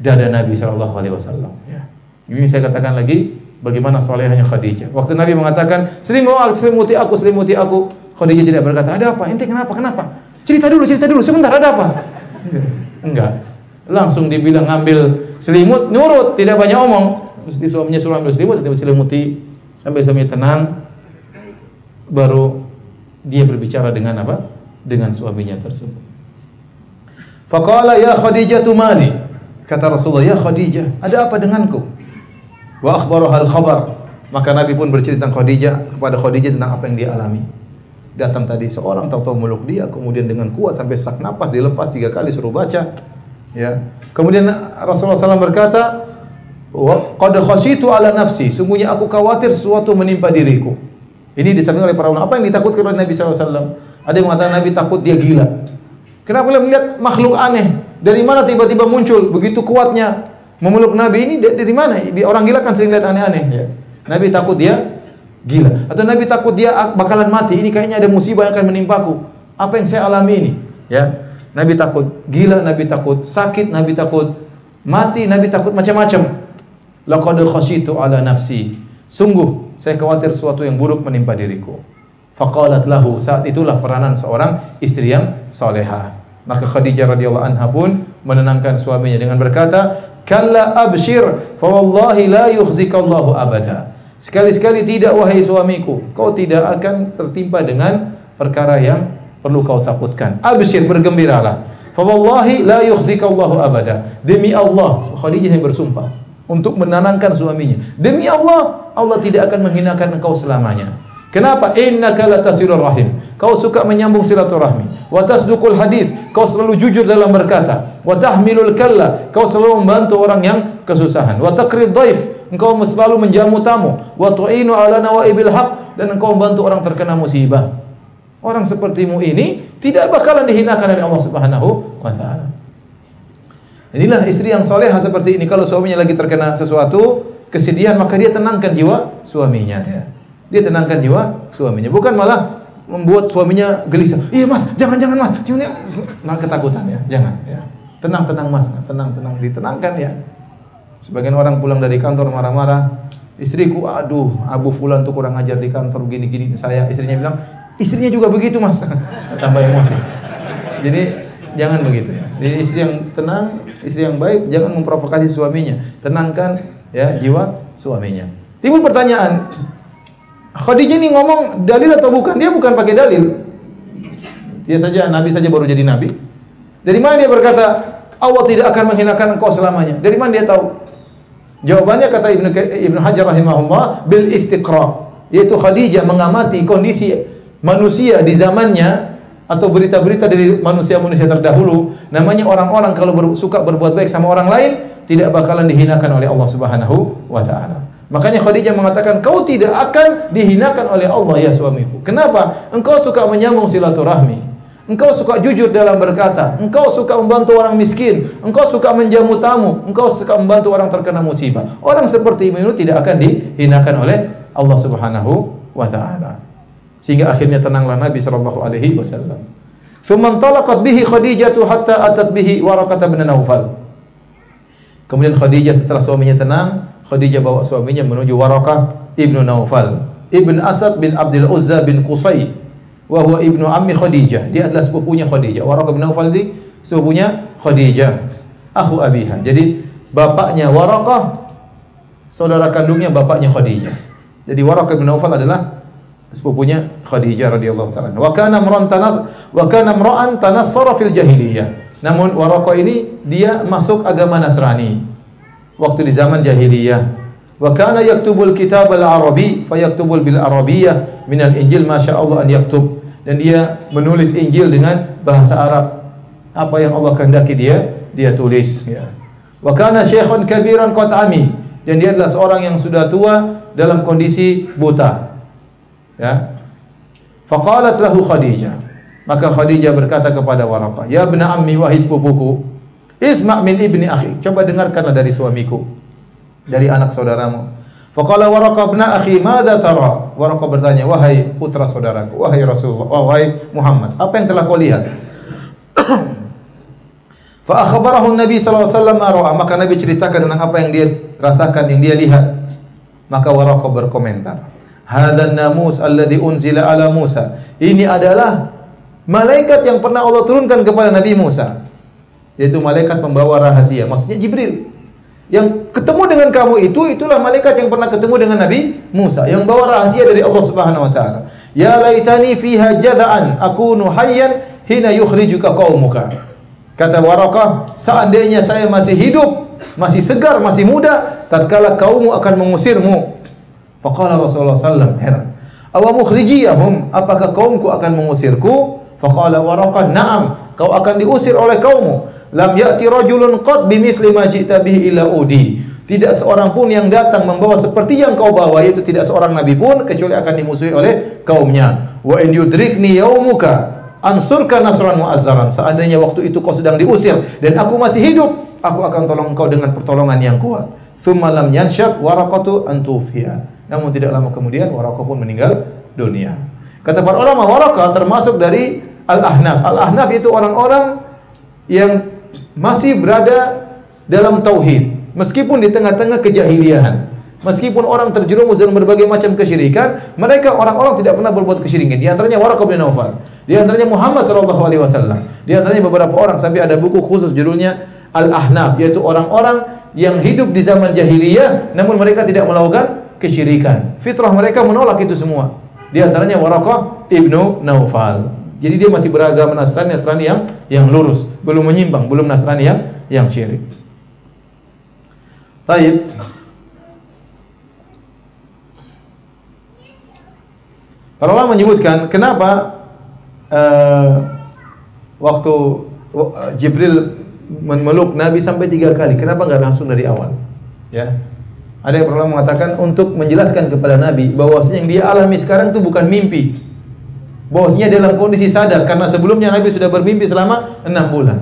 dada Nabi sallallahu alaihi wasallam ya. Ini saya katakan lagi bagaimana solehnya Khadijah. Waktu Nabi mengatakan, "Selimuti aku, selimuti aku." Khadijah tidak berkata, "Ada apa? Ente kenapa? Kenapa?" Cerita dulu, cerita dulu. Sebentar, ada apa? Enggak. Langsung dibilang ngambil selimut, nurut, tidak banyak omong. Mesti suaminya suruh ambil selimut, selimuti sampai suami tenang. Baru dia berbicara dengan apa? Dengan suaminya tersebut. Faqala ya Khadijah mali. Kata Rasulullah, "Ya Khadijah, ada apa denganku?" Wa akhbaru hal khabar. Maka Nabi pun bercerita tentang Khadijah kepada Khadijah tentang apa yang dia alami. Datang tadi seorang tahu-tahu meluk dia, kemudian dengan kuat sampai sak napas dilepas tiga kali suruh baca. Ya. Kemudian Rasulullah SAW berkata, "Wa qad khasyitu ala nafsi." Sungguhnya aku khawatir sesuatu menimpa diriku. Ini disampaikan oleh para ulama. Apa yang ditakutkan oleh Nabi SAW? Ada yang mengatakan Nabi takut dia gila. Kenapa dia melihat makhluk aneh? Dari mana tiba-tiba muncul begitu kuatnya memeluk Nabi ini dari mana? Orang gila kan sering lihat aneh-aneh. Ya. Nabi takut dia gila. Atau Nabi takut dia bakalan mati. Ini kayaknya ada musibah yang akan menimpaku. Apa yang saya alami ini? Ya. Nabi takut gila, Nabi takut sakit, Nabi takut mati, Nabi takut macam-macam. Laqad khasyitu ala nafsi. Sungguh saya khawatir sesuatu yang buruk menimpa diriku. Faqalat lahu, saat itulah peranan seorang istri yang soleha. Maka Khadijah radhiyallahu anha pun menenangkan suaminya dengan berkata, "Kalla abshir, fa wallahi la yukhzikallahu abada." Sekali-sekali tidak wahai suamiku, kau tidak akan tertimpa dengan perkara yang perlu kau takutkan. Abshir, bergembiralah. Fa wallahi la yukhzikallahu abada. Demi Allah, Khadijah yang bersumpah untuk menenangkan suaminya. Demi Allah, Allah tidak akan menghinakan engkau selamanya. Kenapa? Innaka latasilur rahim. Kau suka menyambung silaturahmi. Wa tasduqul hadis. Kau selalu jujur dalam berkata. Wa tahmilul kalla. Kau selalu membantu orang yang kesusahan. Wa taqrid dhaif. Engkau selalu menjamu tamu. Wa tu'inu ala nawaibil haq dan engkau membantu orang terkena musibah. Orang sepertimu ini tidak bakalan dihinakan oleh Allah Subhanahu wa taala. Inilah istri yang soleha seperti ini. Kalau suaminya lagi terkena sesuatu, kesedihan, maka dia tenangkan jiwa suaminya. Ya. Dia tenangkan jiwa suaminya. Bukan malah membuat suaminya gelisah. Iya mas, jangan jangan mas, jangan ya. Malah ketakutan ya, jangan. Ya. Tenang tenang mas, tenang tenang, ditenangkan ya. Sebagian orang pulang dari kantor marah-marah, istriku, aduh, Abu Fulan tuh kurang ajar di kantor gini-gini saya. Istrinya bilang, istrinya juga begitu mas, tambah emosi. Jadi jangan begitu ya. Jadi istri yang tenang, istri yang baik, jangan memprovokasi suaminya. Tenangkan ya jiwa suaminya. Timbul pertanyaan, Khadijah ini ngomong dalil atau bukan? Dia bukan pakai dalil. Dia saja nabi saja baru jadi nabi. Dari mana dia berkata Allah tidak akan menghinakan engkau selamanya? Dari mana dia tahu? Jawabannya kata Ibnu Ibnu Hajar rahimahullah bil istiqra, yaitu Khadijah mengamati kondisi manusia di zamannya atau berita-berita dari manusia-manusia terdahulu, namanya orang-orang kalau ber, suka berbuat baik sama orang lain, tidak bakalan dihinakan oleh Allah Subhanahu wa taala. Makanya Khadijah mengatakan, "Kau tidak akan dihinakan oleh Allah ya suamiku." Kenapa? Engkau suka menyambung silaturahmi. Engkau suka jujur dalam berkata, engkau suka membantu orang miskin, engkau suka menjamu tamu, engkau suka membantu orang terkena musibah. Orang seperti ini tidak akan dihinakan oleh Allah Subhanahu wa taala. Sehingga akhirnya tenanglah Nabi sallallahu alaihi wasallam. Thumma talaqat bihi Khadijah hatta atat bihi Waraqah bin Naufal. Kemudian Khadijah setelah suaminya tenang, Khadijah bawa suaminya menuju Warakah ibnu Naufal, ibn Asad bin Abdul Uzza bin Qusay, wa huwa ibnu ammi Khadijah. Dia adalah sepupunya Khadijah. Warakah bin Naufal ini sepupunya Khadijah, akhu abiha. Jadi bapaknya Warakah saudara kandungnya bapaknya Khadijah. Jadi Waraqah bin Naufal adalah sepupunya Khadijah radhiyallahu taala. Wa kana imran tanas wa kana imra'an tanassara fil jahiliyah. Namun Waraqah ini dia masuk agama Nasrani waktu di zaman jahiliyah. Wa kana yaktubul kitab al-arabi fayaktubul bil arabiyyah min al-injil ma Allah an yaktub. Dan dia menulis Injil dengan bahasa Arab. Apa yang Allah kehendaki dia, dia tulis ya. Wa kana syekhun kabiran qad ami. Dan dia adalah seorang yang sudah tua dalam kondisi buta. Ya. Faqalat lahu Khadijah. Maka Khadijah berkata kepada Waraqah, "Ya bna ammi wahai sepupuku, isma' min ibni akhi." Coba dengarkanlah dari suamiku, dari anak saudaramu. Faqala Waraqah bna akhi, "Madza tara?" Waraqah bertanya, "Wahai putra saudaraku, wahai Rasulullah, wahai Muhammad, apa yang telah kau lihat?" Fa akhbarahu Nabi sallallahu alaihi wasallam maka Nabi ceritakan tentang apa yang dia rasakan, yang dia lihat. Maka Waraqah berkomentar, Hadan namus alladhi unzila ala Musa. Ini adalah malaikat yang pernah Allah turunkan kepada Nabi Musa. Yaitu malaikat pembawa rahasia, maksudnya Jibril. Yang ketemu dengan kamu itu itulah malaikat yang pernah ketemu dengan Nabi Musa yang bawa rahasia dari Allah Subhanahu wa taala. Ya laitani fiha jada'an akunu hayyan hina yukhrijuka qaumuka. Kata Warakah, seandainya saya masih hidup, masih segar, masih muda, tatkala kaummu akan mengusirmu, Faqala Rasulullah sallam heran. Awa mukhrijiyahum apakah kaumku akan mengusirku? Faqala Waraqah na'am kau akan diusir oleh kaummu. Lam ya'ti rajulun qad bimithli ma ji'ta bihi illa udi. Tidak seorang pun yang datang membawa seperti yang kau bawa yaitu tidak seorang nabi pun kecuali akan dimusuhi oleh kaumnya. Wa in yudrikni yaumuka ansurka nasran mu'azzaran. Seandainya waktu itu kau sedang diusir dan aku masih hidup, aku akan tolong kau dengan pertolongan yang kuat. Thumma lam yanshab waraqatu antufiya. Namun tidak lama kemudian Warakah pun meninggal dunia. Kata para ulama Warakah termasuk dari Al-Ahnaf. Al-Ahnaf itu orang-orang yang masih berada dalam tauhid meskipun di tengah-tengah kejahiliahan. Meskipun orang terjerumus dalam berbagai macam kesyirikan, mereka orang-orang tidak pernah berbuat kesyirikan. Di antaranya Waraqah bin Naufal, di antaranya Muhammad sallallahu alaihi wasallam, di antaranya beberapa orang sampai ada buku khusus judulnya Al-Ahnaf, yaitu orang-orang yang hidup di zaman jahiliyah namun mereka tidak melakukan kesyirikan. Fitrah mereka menolak itu semua. Di antaranya Waraqah ibnu Naufal. Jadi dia masih beragama Nasrani, Nasrani yang yang lurus, belum menyimpang, belum Nasrani yang yang syirik. Taib. Para ulama menyebutkan kenapa uh, waktu uh, Jibril memeluk Nabi sampai tiga kali, kenapa nggak langsung dari awal? Ya, ada yang pernah mengatakan untuk menjelaskan kepada Nabi bahwasanya yang dia alami sekarang itu bukan mimpi. Bahwasanya dalam kondisi sadar karena sebelumnya Nabi sudah bermimpi selama enam bulan.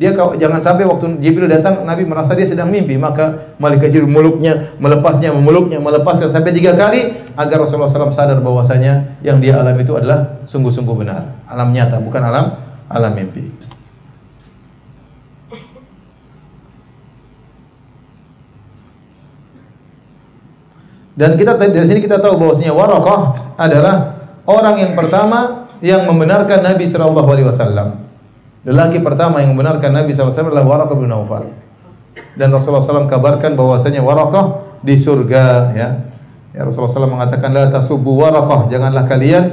Dia jangan sampai waktu Jibril datang Nabi merasa dia sedang mimpi, maka malaikat Jibril meluknya, melepasnya, memeluknya, melepaskan sampai tiga kali agar Rasulullah SAW sadar bahwasanya yang dia alami itu adalah sungguh-sungguh benar, alam nyata, bukan alam alam mimpi. Dan kita dari sini kita tahu bahwasanya Waraqah adalah orang yang pertama yang membenarkan Nabi sallallahu alaihi wasallam. Lelaki pertama yang membenarkan Nabi wasallam adalah Waraqah bin Naufal. Dan Rasulullah SAW kabarkan bahwasanya Waraqah di surga ya. Ya Rasulullah SAW mengatakan la tasubbu Waraqah, janganlah kalian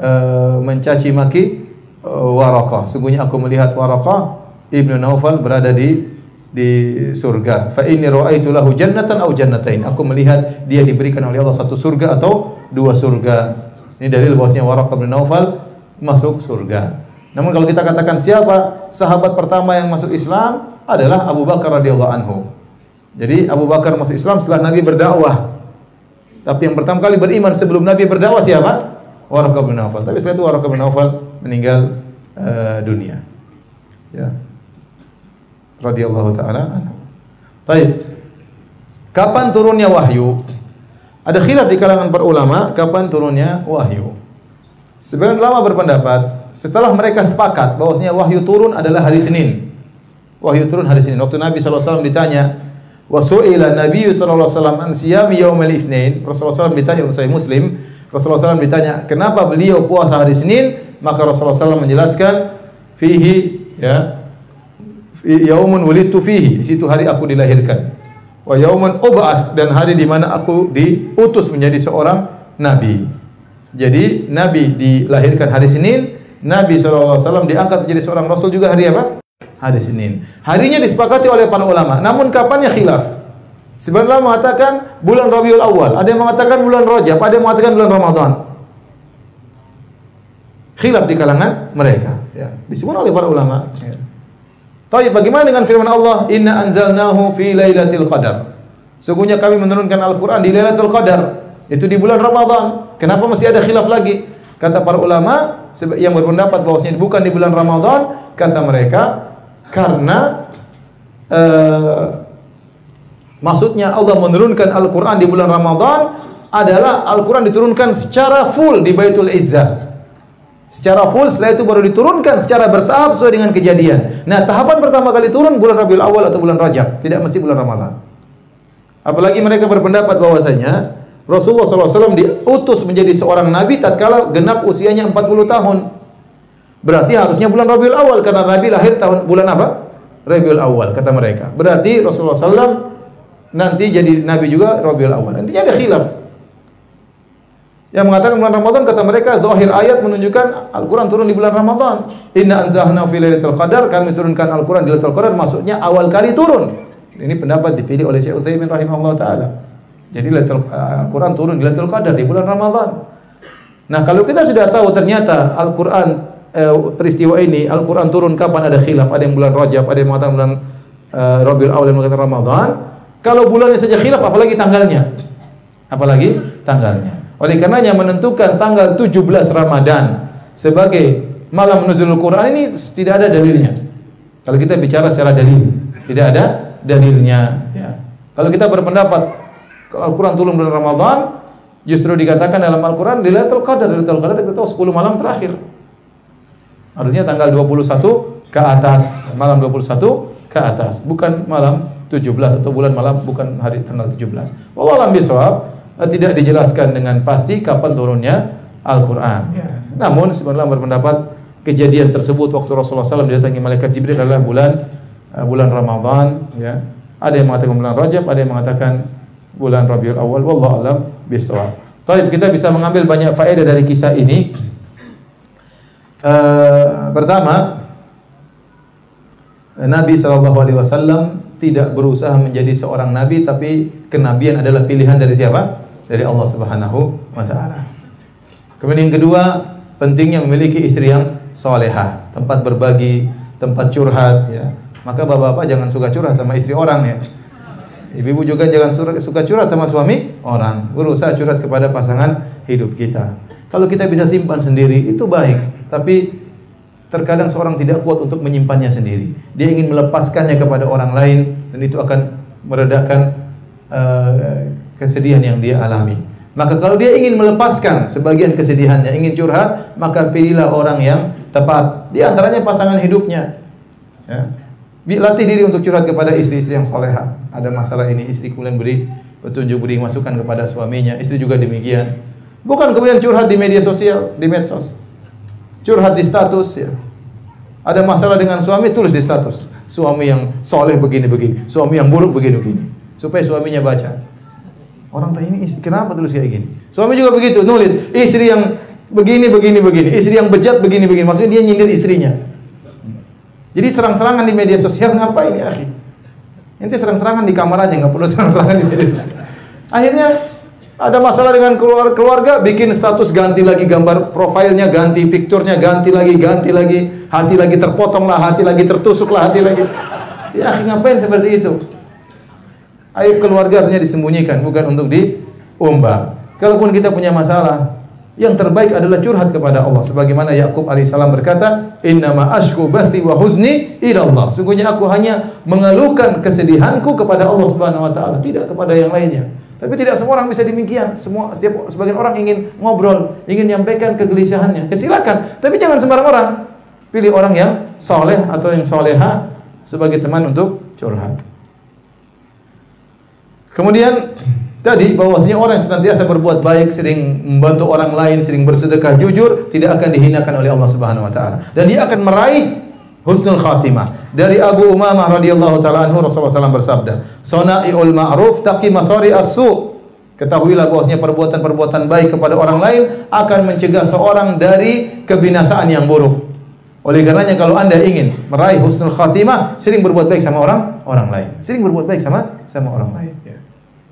uh, mencaci maki uh, Waraqah. Sungguhnya aku melihat Waraqah Ibnu Naufal berada di di surga. Fa inni ra'aitu lahu jannatan aw jannatain. Aku melihat dia diberikan oleh Allah satu surga atau dua surga. Ini dalil bahwasanya Waraqah bin Naufal masuk surga. Namun kalau kita katakan siapa sahabat pertama yang masuk Islam adalah Abu Bakar radhiyallahu anhu. Jadi Abu Bakar masuk Islam setelah Nabi berdakwah. Tapi yang pertama kali beriman sebelum Nabi berdakwah siapa? Waraqah bin Naufal. Tapi setelah itu Waraqah bin Naufal meninggal uh, dunia. Ya radhiyallahu taala anhu. Baik. Kapan turunnya wahyu? Ada khilaf di kalangan para ulama kapan turunnya wahyu. Sebagian ulama berpendapat setelah mereka sepakat bahwasanya wahyu turun adalah hari Senin. Wahyu turun hari Senin. Waktu Nabi SAW ditanya, wa su'ila Nabi SAW an siyami yaumil itsnin. Rasulullah SAW ditanya oleh Muslim, Rasulullah SAW ditanya, "Kenapa beliau puasa hari Senin?" Maka Rasulullah SAW menjelaskan, "Fihi ya yaumun wulidtu fihi. Di situ hari aku dilahirkan. Wa ub'ats dan hari di mana aku diutus menjadi seorang nabi. Jadi nabi dilahirkan hari Senin, Nabi SAW diangkat menjadi seorang rasul juga hari apa? Hari Senin. Harinya disepakati oleh para ulama. Namun kapannya khilaf? Sebenarnya mengatakan bulan Rabiul Awal, ada yang mengatakan bulan Rajab, ada yang mengatakan bulan Ramadan. Khilaf di kalangan mereka. Ya. Disebut oleh para ulama. Ya. Tapi bagaimana dengan firman Allah, Inna anzalnahu fi lailatul qadar. Sungguhnya kami menurunkan Al-Quran di Lailatul Qadar. Itu di bulan Ramadan. Kenapa masih ada khilaf lagi? Kata para ulama yang berpendapat bahwasanya bukan di bulan Ramadan, kata mereka karena uh, maksudnya Allah menurunkan Al-Qur'an di bulan Ramadan adalah Al-Qur'an diturunkan secara full di Baitul Izzah. Secara full setelah itu baru diturunkan secara bertahap sesuai dengan kejadian. Nah, tahapan pertama kali turun bulan Rabiul Awal atau bulan Rajab, tidak mesti bulan Ramadan. Apalagi mereka berpendapat bahwasanya Rasulullah SAW diutus menjadi seorang nabi tatkala genap usianya 40 tahun. Berarti harusnya bulan Rabiul Awal karena Nabi lahir tahun bulan apa? Rabiul Awal kata mereka. Berarti Rasulullah SAW nanti jadi nabi juga Rabiul Awal. Nantinya ada khilaf. Yang mengatakan bulan Ramadan kata mereka zahir ayat menunjukkan Al-Qur'an turun di bulan Ramadan. Inna anzalna fi lailatul qadar, kami turunkan Al-Qur'an di Lailatul Qadar maksudnya awal kali turun. Ini pendapat dipilih oleh Syekh Utsaimin rahimahullah taala. Jadi Lailatul Al-Qur'an turun di Lailatul Qadar di bulan Ramadan. Nah, kalau kita sudah tahu ternyata Al-Qur'an eh, peristiwa ini Al-Qur'an turun kapan ada khilaf, ada yang bulan Rajab, ada yang mengatakan bulan eh, Rabiul Awal, yang mengatakan Ramadan. Kalau bulannya saja khilaf apalagi tanggalnya? Apalagi tanggalnya. Oleh karenanya menentukan tanggal 17 Ramadan sebagai malam nuzulul Quran ini tidak ada dalilnya. Kalau kita bicara secara dalil, tidak ada dalilnya ya. Kalau kita berpendapat Al-Quran turun bulan Ramadan, justru dikatakan dalam Al-Quran di Lailatul Qadar, Lailatul Qadar kita tahu 10 malam terakhir. Harusnya tanggal 21 ke atas, malam 21 ke atas, bukan malam 17 atau bulan malam bukan hari tanggal 17. Wallahu alam bisawab, eh, tidak dijelaskan dengan pasti kapan turunnya Al-Quran. Ya. Namun sebenarnya berpendapat kejadian tersebut waktu Rasulullah SAW didatangi malaikat Jibril adalah bulan eh, bulan Ramadan. Ya. Ada yang mengatakan bulan Rajab, ada yang mengatakan bulan Rabiul Awal wallahu alam bisawab. Baik, kita bisa mengambil banyak faedah dari kisah ini. Uh, pertama, Nabi sallallahu alaihi wasallam tidak berusaha menjadi seorang nabi tapi kenabian adalah pilihan dari siapa? Dari Allah Subhanahu wa taala. Kemudian yang kedua, pentingnya memiliki istri yang solehah, tempat berbagi, tempat curhat ya. Maka bapak-bapak jangan suka curhat sama istri orang ya. Ibu-ibu juga jangan suka curhat sama suami orang. Berusaha curhat kepada pasangan hidup kita. Kalau kita bisa simpan sendiri itu baik, tapi terkadang seorang tidak kuat untuk menyimpannya sendiri. Dia ingin melepaskannya kepada orang lain dan itu akan meredakan uh, kesedihan yang dia alami. Maka kalau dia ingin melepaskan sebagian kesedihannya, ingin curhat, maka pilihlah orang yang tepat. Di antaranya pasangan hidupnya. Ya. Latih diri untuk curhat kepada istri-istri yang soleha. Ada masalah ini, istri kemudian beri petunjuk, beri masukan kepada suaminya. Istri juga demikian. Bukan kemudian curhat di media sosial, di medsos. Curhat di status ya. Ada masalah dengan suami, tulis di status. Suami yang soleh begini-begini, suami yang buruk begini-begini. Supaya suaminya baca. Orang tanya ini kenapa tulis kayak gini? Suami juga begitu, nulis. Istri yang begini, begini, begini. Istri yang bejat begini, begini. Maksudnya dia nyindir istrinya. Jadi serang-serangan di media sosial ngapain ya, akhi? Nanti serang-serangan di kamar aja, nggak perlu serang-serangan di media sosial. Akhirnya ada masalah dengan keluarga, keluarga bikin status ganti lagi gambar profilnya ganti, picturenya ganti lagi, ganti lagi, hati lagi terpotong lah, hati lagi tertusuk lah, hati lagi. Ya, ngapain seperti itu? Aib keluarga harusnya disembunyikan, bukan untuk diumbar. Kalaupun kita punya masalah, yang terbaik adalah curhat kepada Allah. Sebagaimana Yakub alaihissalam berkata innama ashku bathi wa huzni ila Allah. Sungguhnya aku hanya mengeluhkan kesedihanku kepada Allah Subhanahu wa taala tidak kepada yang lainnya. Tapi tidak semua orang bisa demikian. Semua setiap sebagian orang ingin ngobrol ingin menyampaikan kegelisahannya. Ya silakan. Tapi jangan sembarang orang. Pilih orang yang soleh atau yang soleha sebagai teman untuk curhat kemudian Tadi bahwasanya orang yang senantiasa berbuat baik, sering membantu orang lain, sering bersedekah jujur, tidak akan dihinakan oleh Allah Subhanahu wa taala. Dan dia akan meraih husnul khatimah. Dari Abu Umamah radhiyallahu taala anhu Rasulullah SAW bersabda, "Sana'iul ma'ruf taqi masari as-su." Ketahuilah bahwasanya perbuatan-perbuatan baik kepada orang lain akan mencegah seorang dari kebinasaan yang buruk. Oleh karenanya kalau Anda ingin meraih husnul khatimah, sering berbuat baik sama orang orang lain. Sering berbuat baik sama sama orang lain.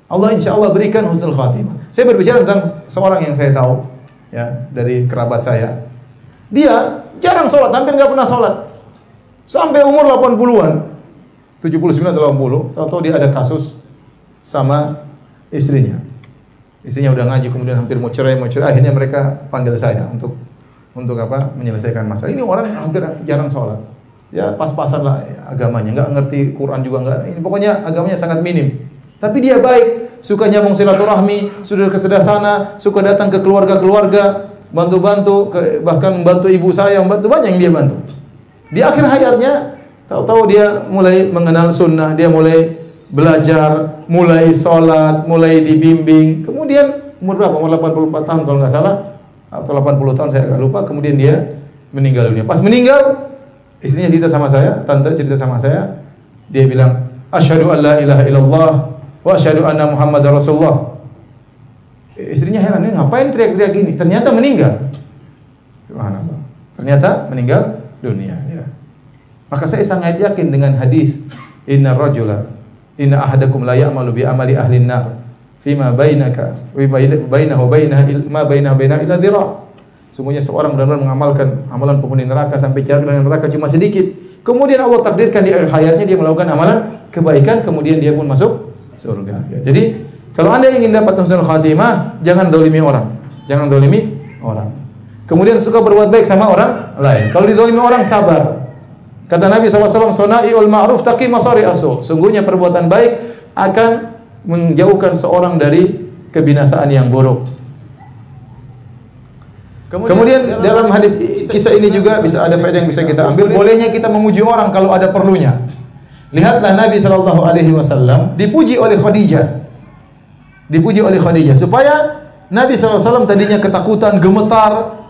Allah insya Allah berikan husnul khatimah. Saya berbicara tentang seorang yang saya tahu ya dari kerabat saya. Dia jarang sholat, hampir nggak pernah sholat. Sampai umur 80-an. 79 atau 80, tahu-tahu dia ada kasus sama istrinya. Istrinya udah ngaji kemudian hampir mau cerai, mau cerai, akhirnya mereka panggil saya untuk untuk apa? menyelesaikan masalah. Ini orang yang hampir jarang sholat. Ya pas-pasan lah agamanya, nggak ngerti Quran juga nggak. Ini pokoknya agamanya sangat minim. Tapi dia baik, suka nyambung silaturahmi, sudah ke sana, suka datang ke keluarga-keluarga, bantu-bantu, bahkan membantu ibu saya, membantu banyak yang dia bantu. Di akhir hayatnya, tahu-tahu dia mulai mengenal sunnah, dia mulai belajar, mulai sholat, mulai dibimbing. Kemudian umur berapa? Umur 84 tahun kalau nggak salah atau 80 tahun saya agak lupa. Kemudian dia meninggal dunia. Pas meninggal, istrinya cerita sama saya, tante cerita sama saya, dia bilang, Asyhadu an la ilaha illallah wa asyhadu anna Muhammad Rasulullah. Istrinya heran, ini ngapain teriak-teriak gini? Ternyata meninggal. Subhanallah. Ternyata meninggal dunia. Ya. Maka saya sangat yakin dengan hadis Inna rajula Inna ahadakum la ya'malu bi amali ahli nar fima bainaka wa bainahu bainaha ma bainahu bainaha illa dhira. Sungguhnya seorang benar-benar mengamalkan amalan penghuni neraka sampai jarak dengan neraka cuma sedikit. Kemudian Allah takdirkan di akhir hayatnya dia melakukan amalan kebaikan kemudian dia pun masuk surga. Ya. Jadi kalau Anda ingin dapat husnul khatimah, jangan dolimi orang. Jangan dolimi orang. Kemudian suka berbuat baik sama orang lain. Kalau dizalimi orang sabar. Kata Nabi SAW, Sona'iul ma'ruf taqi masari asu. Sungguhnya perbuatan baik akan menjauhkan seorang dari kebinasaan yang buruk. Kemudian, Kemudian dalam hadis kisah ini juga bisa ada faedah yang bisa kita ambil. Bolehnya kita memuji orang kalau ada perlunya. Lihatlah Nabi Shallallahu Alaihi Wasallam dipuji oleh Khadijah, dipuji oleh Khadijah supaya Nabi SAW tadinya ketakutan, gemetar,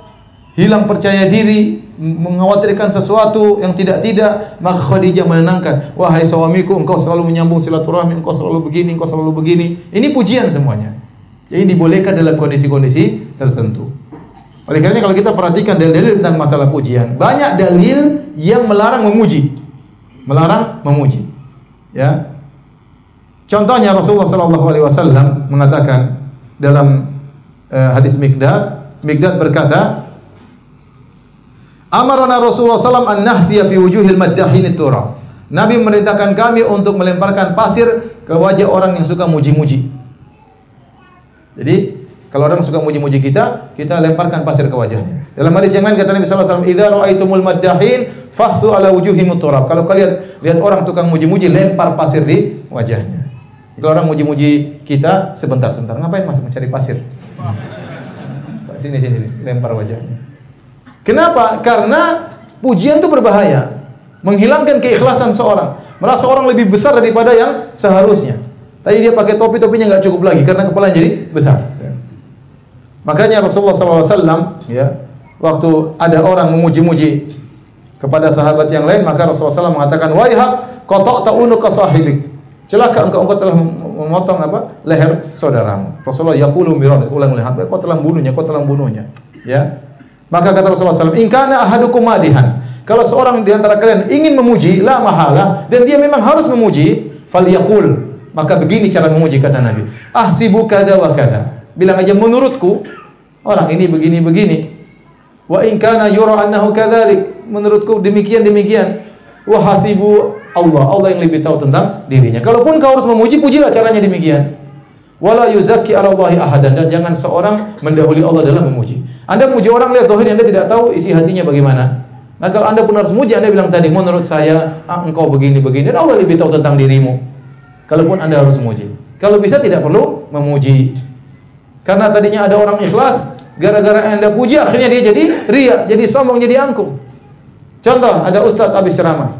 hilang percaya diri, mengkhawatirkan sesuatu yang tidak-tidak, maka Khadijah menenangkan, "Wahai suamiku, engkau selalu menyambung silaturahmi, engkau selalu begini, engkau selalu begini." Ini pujian semuanya. Jadi dibolehkan dalam kondisi-kondisi tertentu. Oleh karena kalau kita perhatikan dalil-dalil tentang masalah pujian, banyak dalil yang melarang memuji. Melarang memuji. Ya. Contohnya Rasulullah sallallahu alaihi wasallam mengatakan dalam uh, hadis Mikdad, Mikdad berkata, Amarana Rasulullah SAW an nahtiya fi wujuhil maddahin turab. Nabi memerintahkan kami untuk melemparkan pasir ke wajah orang yang suka muji-muji. Jadi, kalau orang suka muji-muji kita, kita lemparkan pasir ke wajahnya. Dalam hadis yang lain kata Nabi sallallahu alaihi wasallam, "Idza ra'aitumul maddahin fahthu ala wujuhim turab." Kalau kalian lihat orang tukang muji-muji, lempar pasir di wajahnya. Kalau orang muji-muji kita, sebentar, sebentar, ngapain Mas mencari pasir? Sini sini, lempar wajahnya. Kenapa? Karena pujian itu berbahaya. Menghilangkan keikhlasan seorang. Merasa orang lebih besar daripada yang seharusnya. Tadi dia pakai topi, topinya nggak cukup lagi karena kepalanya jadi besar. Makanya Rasulullah SAW, ya, waktu ada orang memuji-muji kepada sahabat yang lain, maka Rasulullah SAW mengatakan, Wahai hak, kotok ta'unu ke sahibik. Celaka engkau, engkau telah memotong apa? leher saudaramu. Rasulullah yaqulu miran, ulang lihat, kau telah bunuhnya, kau telah bunuhnya. Ya, maka kata Rasulullah SAW, Inkana ahadukum madihan. Kalau seorang di antara kalian ingin memuji, la mahala, dan dia memang harus memuji, falyakul. Maka begini cara memuji kata Nabi. Ahsibu kada wa kada. Bilang aja menurutku, orang ini begini-begini. Wa inkana yura annahu kadzalik. Menurutku demikian demikian. Wa hasibu Allah. Allah yang lebih tahu tentang dirinya. Kalaupun kau harus memuji, pujilah caranya demikian. Wala yuzakki 'ala Allahi ahadan dan jangan seorang mendahului Allah dalam memuji. Anda memuji orang lihat zahir Anda tidak tahu isi hatinya bagaimana. Nah kalau Anda pun harus memuji, Anda bilang tadi, menurut saya, ah, engkau begini-begini, dan Allah lebih tahu tentang dirimu. Kalaupun Anda harus memuji. Kalau bisa tidak perlu memuji. Karena tadinya ada orang ikhlas, gara-gara Anda puji, akhirnya dia jadi ria, jadi sombong, jadi angkuh. Contoh, ada Ustadz habis ceramah.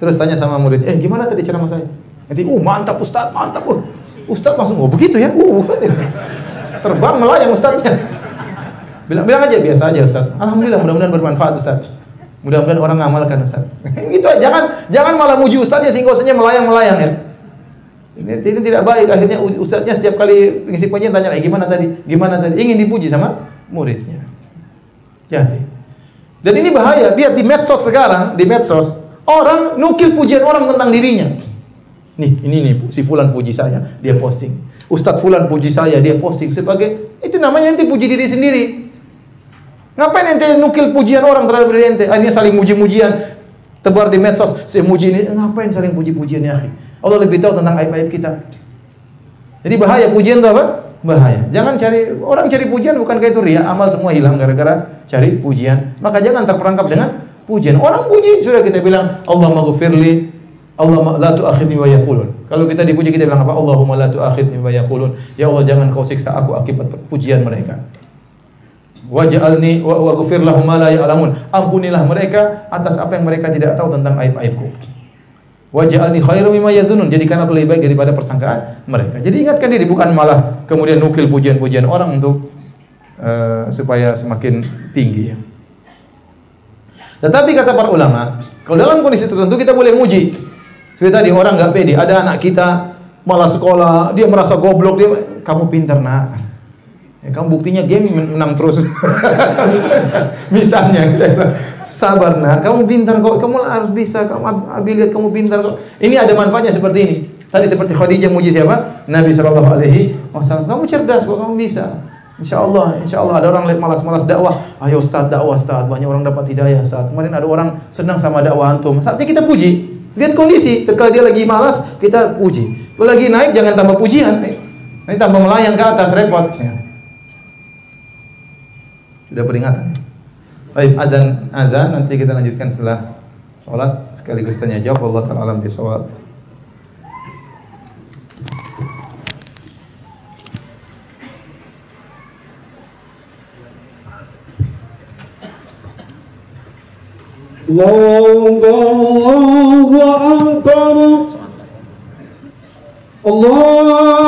Terus tanya sama murid, eh gimana tadi ceramah saya? Nanti, uh mantap Ustadz, mantap. Uh. Ustadz langsung, oh begitu ya? Uh, terbang melayang Ustadznya. Bilang bilang aja biasa aja Ustaz. Alhamdulillah mudah-mudahan bermanfaat Ustaz. Mudah-mudahan orang ngamalkan Ustaz. itu aja. jangan jangan malah muji Ustaz ya sehingga melayang-melayang ya. Ini, ini tidak baik. Akhirnya ustaznya setiap kali ngisi pengajian tanya lagi gimana tadi? Gimana tadi? Ingin dipuji sama muridnya. Jadi. Dan ini bahaya. Lihat di medsos sekarang, di medsos orang nukil pujian orang tentang dirinya. Nih, ini nih si fulan puji saya, dia posting. Ustadz fulan puji saya, dia posting sebagai itu namanya nanti puji diri sendiri. Ngapain ente nukil pujian orang terhadap diri ente? Akhirnya saling muji-mujian tebar di medsos. Saya muji ini, ngapain saling puji-pujian ya? Allah lebih tahu tentang aib-aib kita. Jadi bahaya pujian itu apa? Bahaya. Jangan cari orang cari pujian bukan kayak itu ria, amal semua hilang gara-gara cari pujian. Maka jangan terperangkap dengan pujian. Orang puji sudah kita bilang Allah maghfirli, Allah la tu'akhidni wa yaqulun. Kalau kita dipuji kita bilang apa? Allahumma la tu'akhidni wa yaqulun. Ya Allah jangan kau siksa aku akibat pujian mereka. Waj'alni wa waghfir lahum ma la ya'lamun. Ampunilah mereka atas apa yang mereka tidak tahu tentang aib-aibku. Waj'alni khairum mimma yadhunun. Jadikan aku lebih baik daripada persangkaan mereka. Jadi ingatkan diri bukan malah kemudian nukil pujian-pujian orang untuk uh, supaya semakin tinggi. Tetapi kata para ulama, kalau dalam kondisi tertentu kita boleh muji. Seperti tadi orang nggak pede, ada anak kita malah sekolah, dia merasa goblok, dia kamu pintar nak. Ya, kamu buktinya game menang terus. Misalnya, sabar nak, kamu pintar kok, kamu harus bisa, kamu lihat kamu pintar kok. Ini ada manfaatnya seperti ini. Tadi seperti Khadijah muji siapa? Nabi Shallallahu Alaihi Wasallam. Kamu cerdas kok, kamu bisa. Insya Allah, insya Allah ada orang malas-malas dakwah. Ayo Ustaz dakwah Ustaz, banyak orang dapat hidayah Ustaz. Kemarin ada orang senang sama dakwah antum. Saatnya kita puji. Lihat kondisi, ketika dia lagi malas, kita puji. Kalau lagi naik jangan tambah pujian. Ini tambah melayang ke atas repot. Ya. Sudah peringatan. Baik, azan azan nanti kita lanjutkan setelah salat sekaligus tanya jawab Allah taala alam bisawab. الله أكبر الله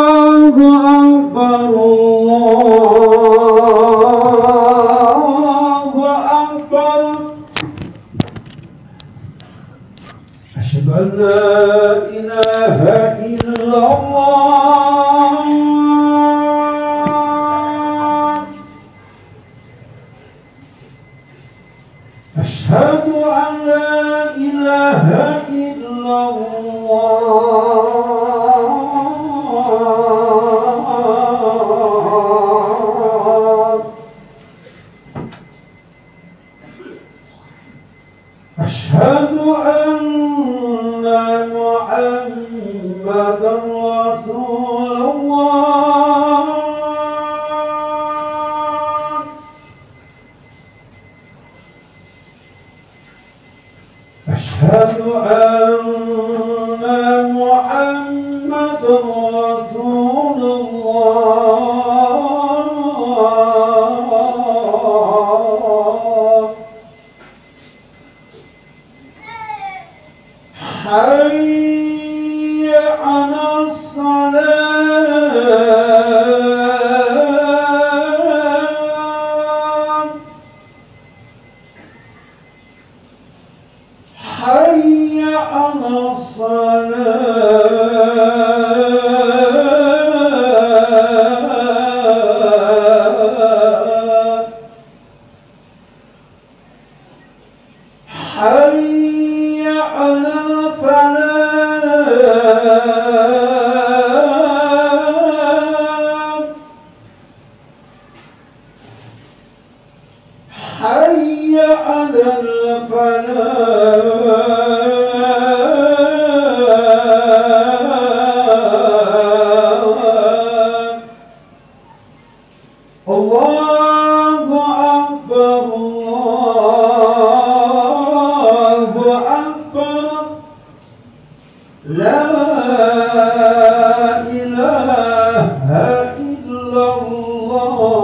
أكبر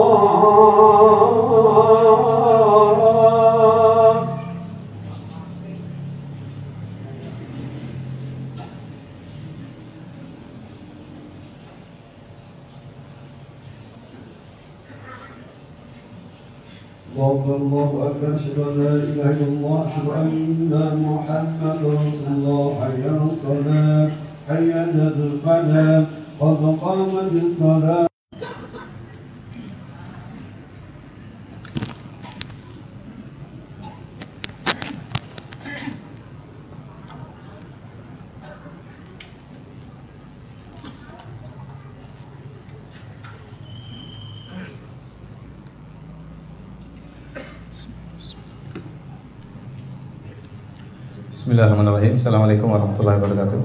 الله أكبر أشهد أن لا إله إلا الله أشهد أن محمدا رسول الله حي على الصلاة حي على الفلاح قد قامت الصلاة. Bismillahirrahmanirrahim. Assalamualaikum warahmatullahi wabarakatuh.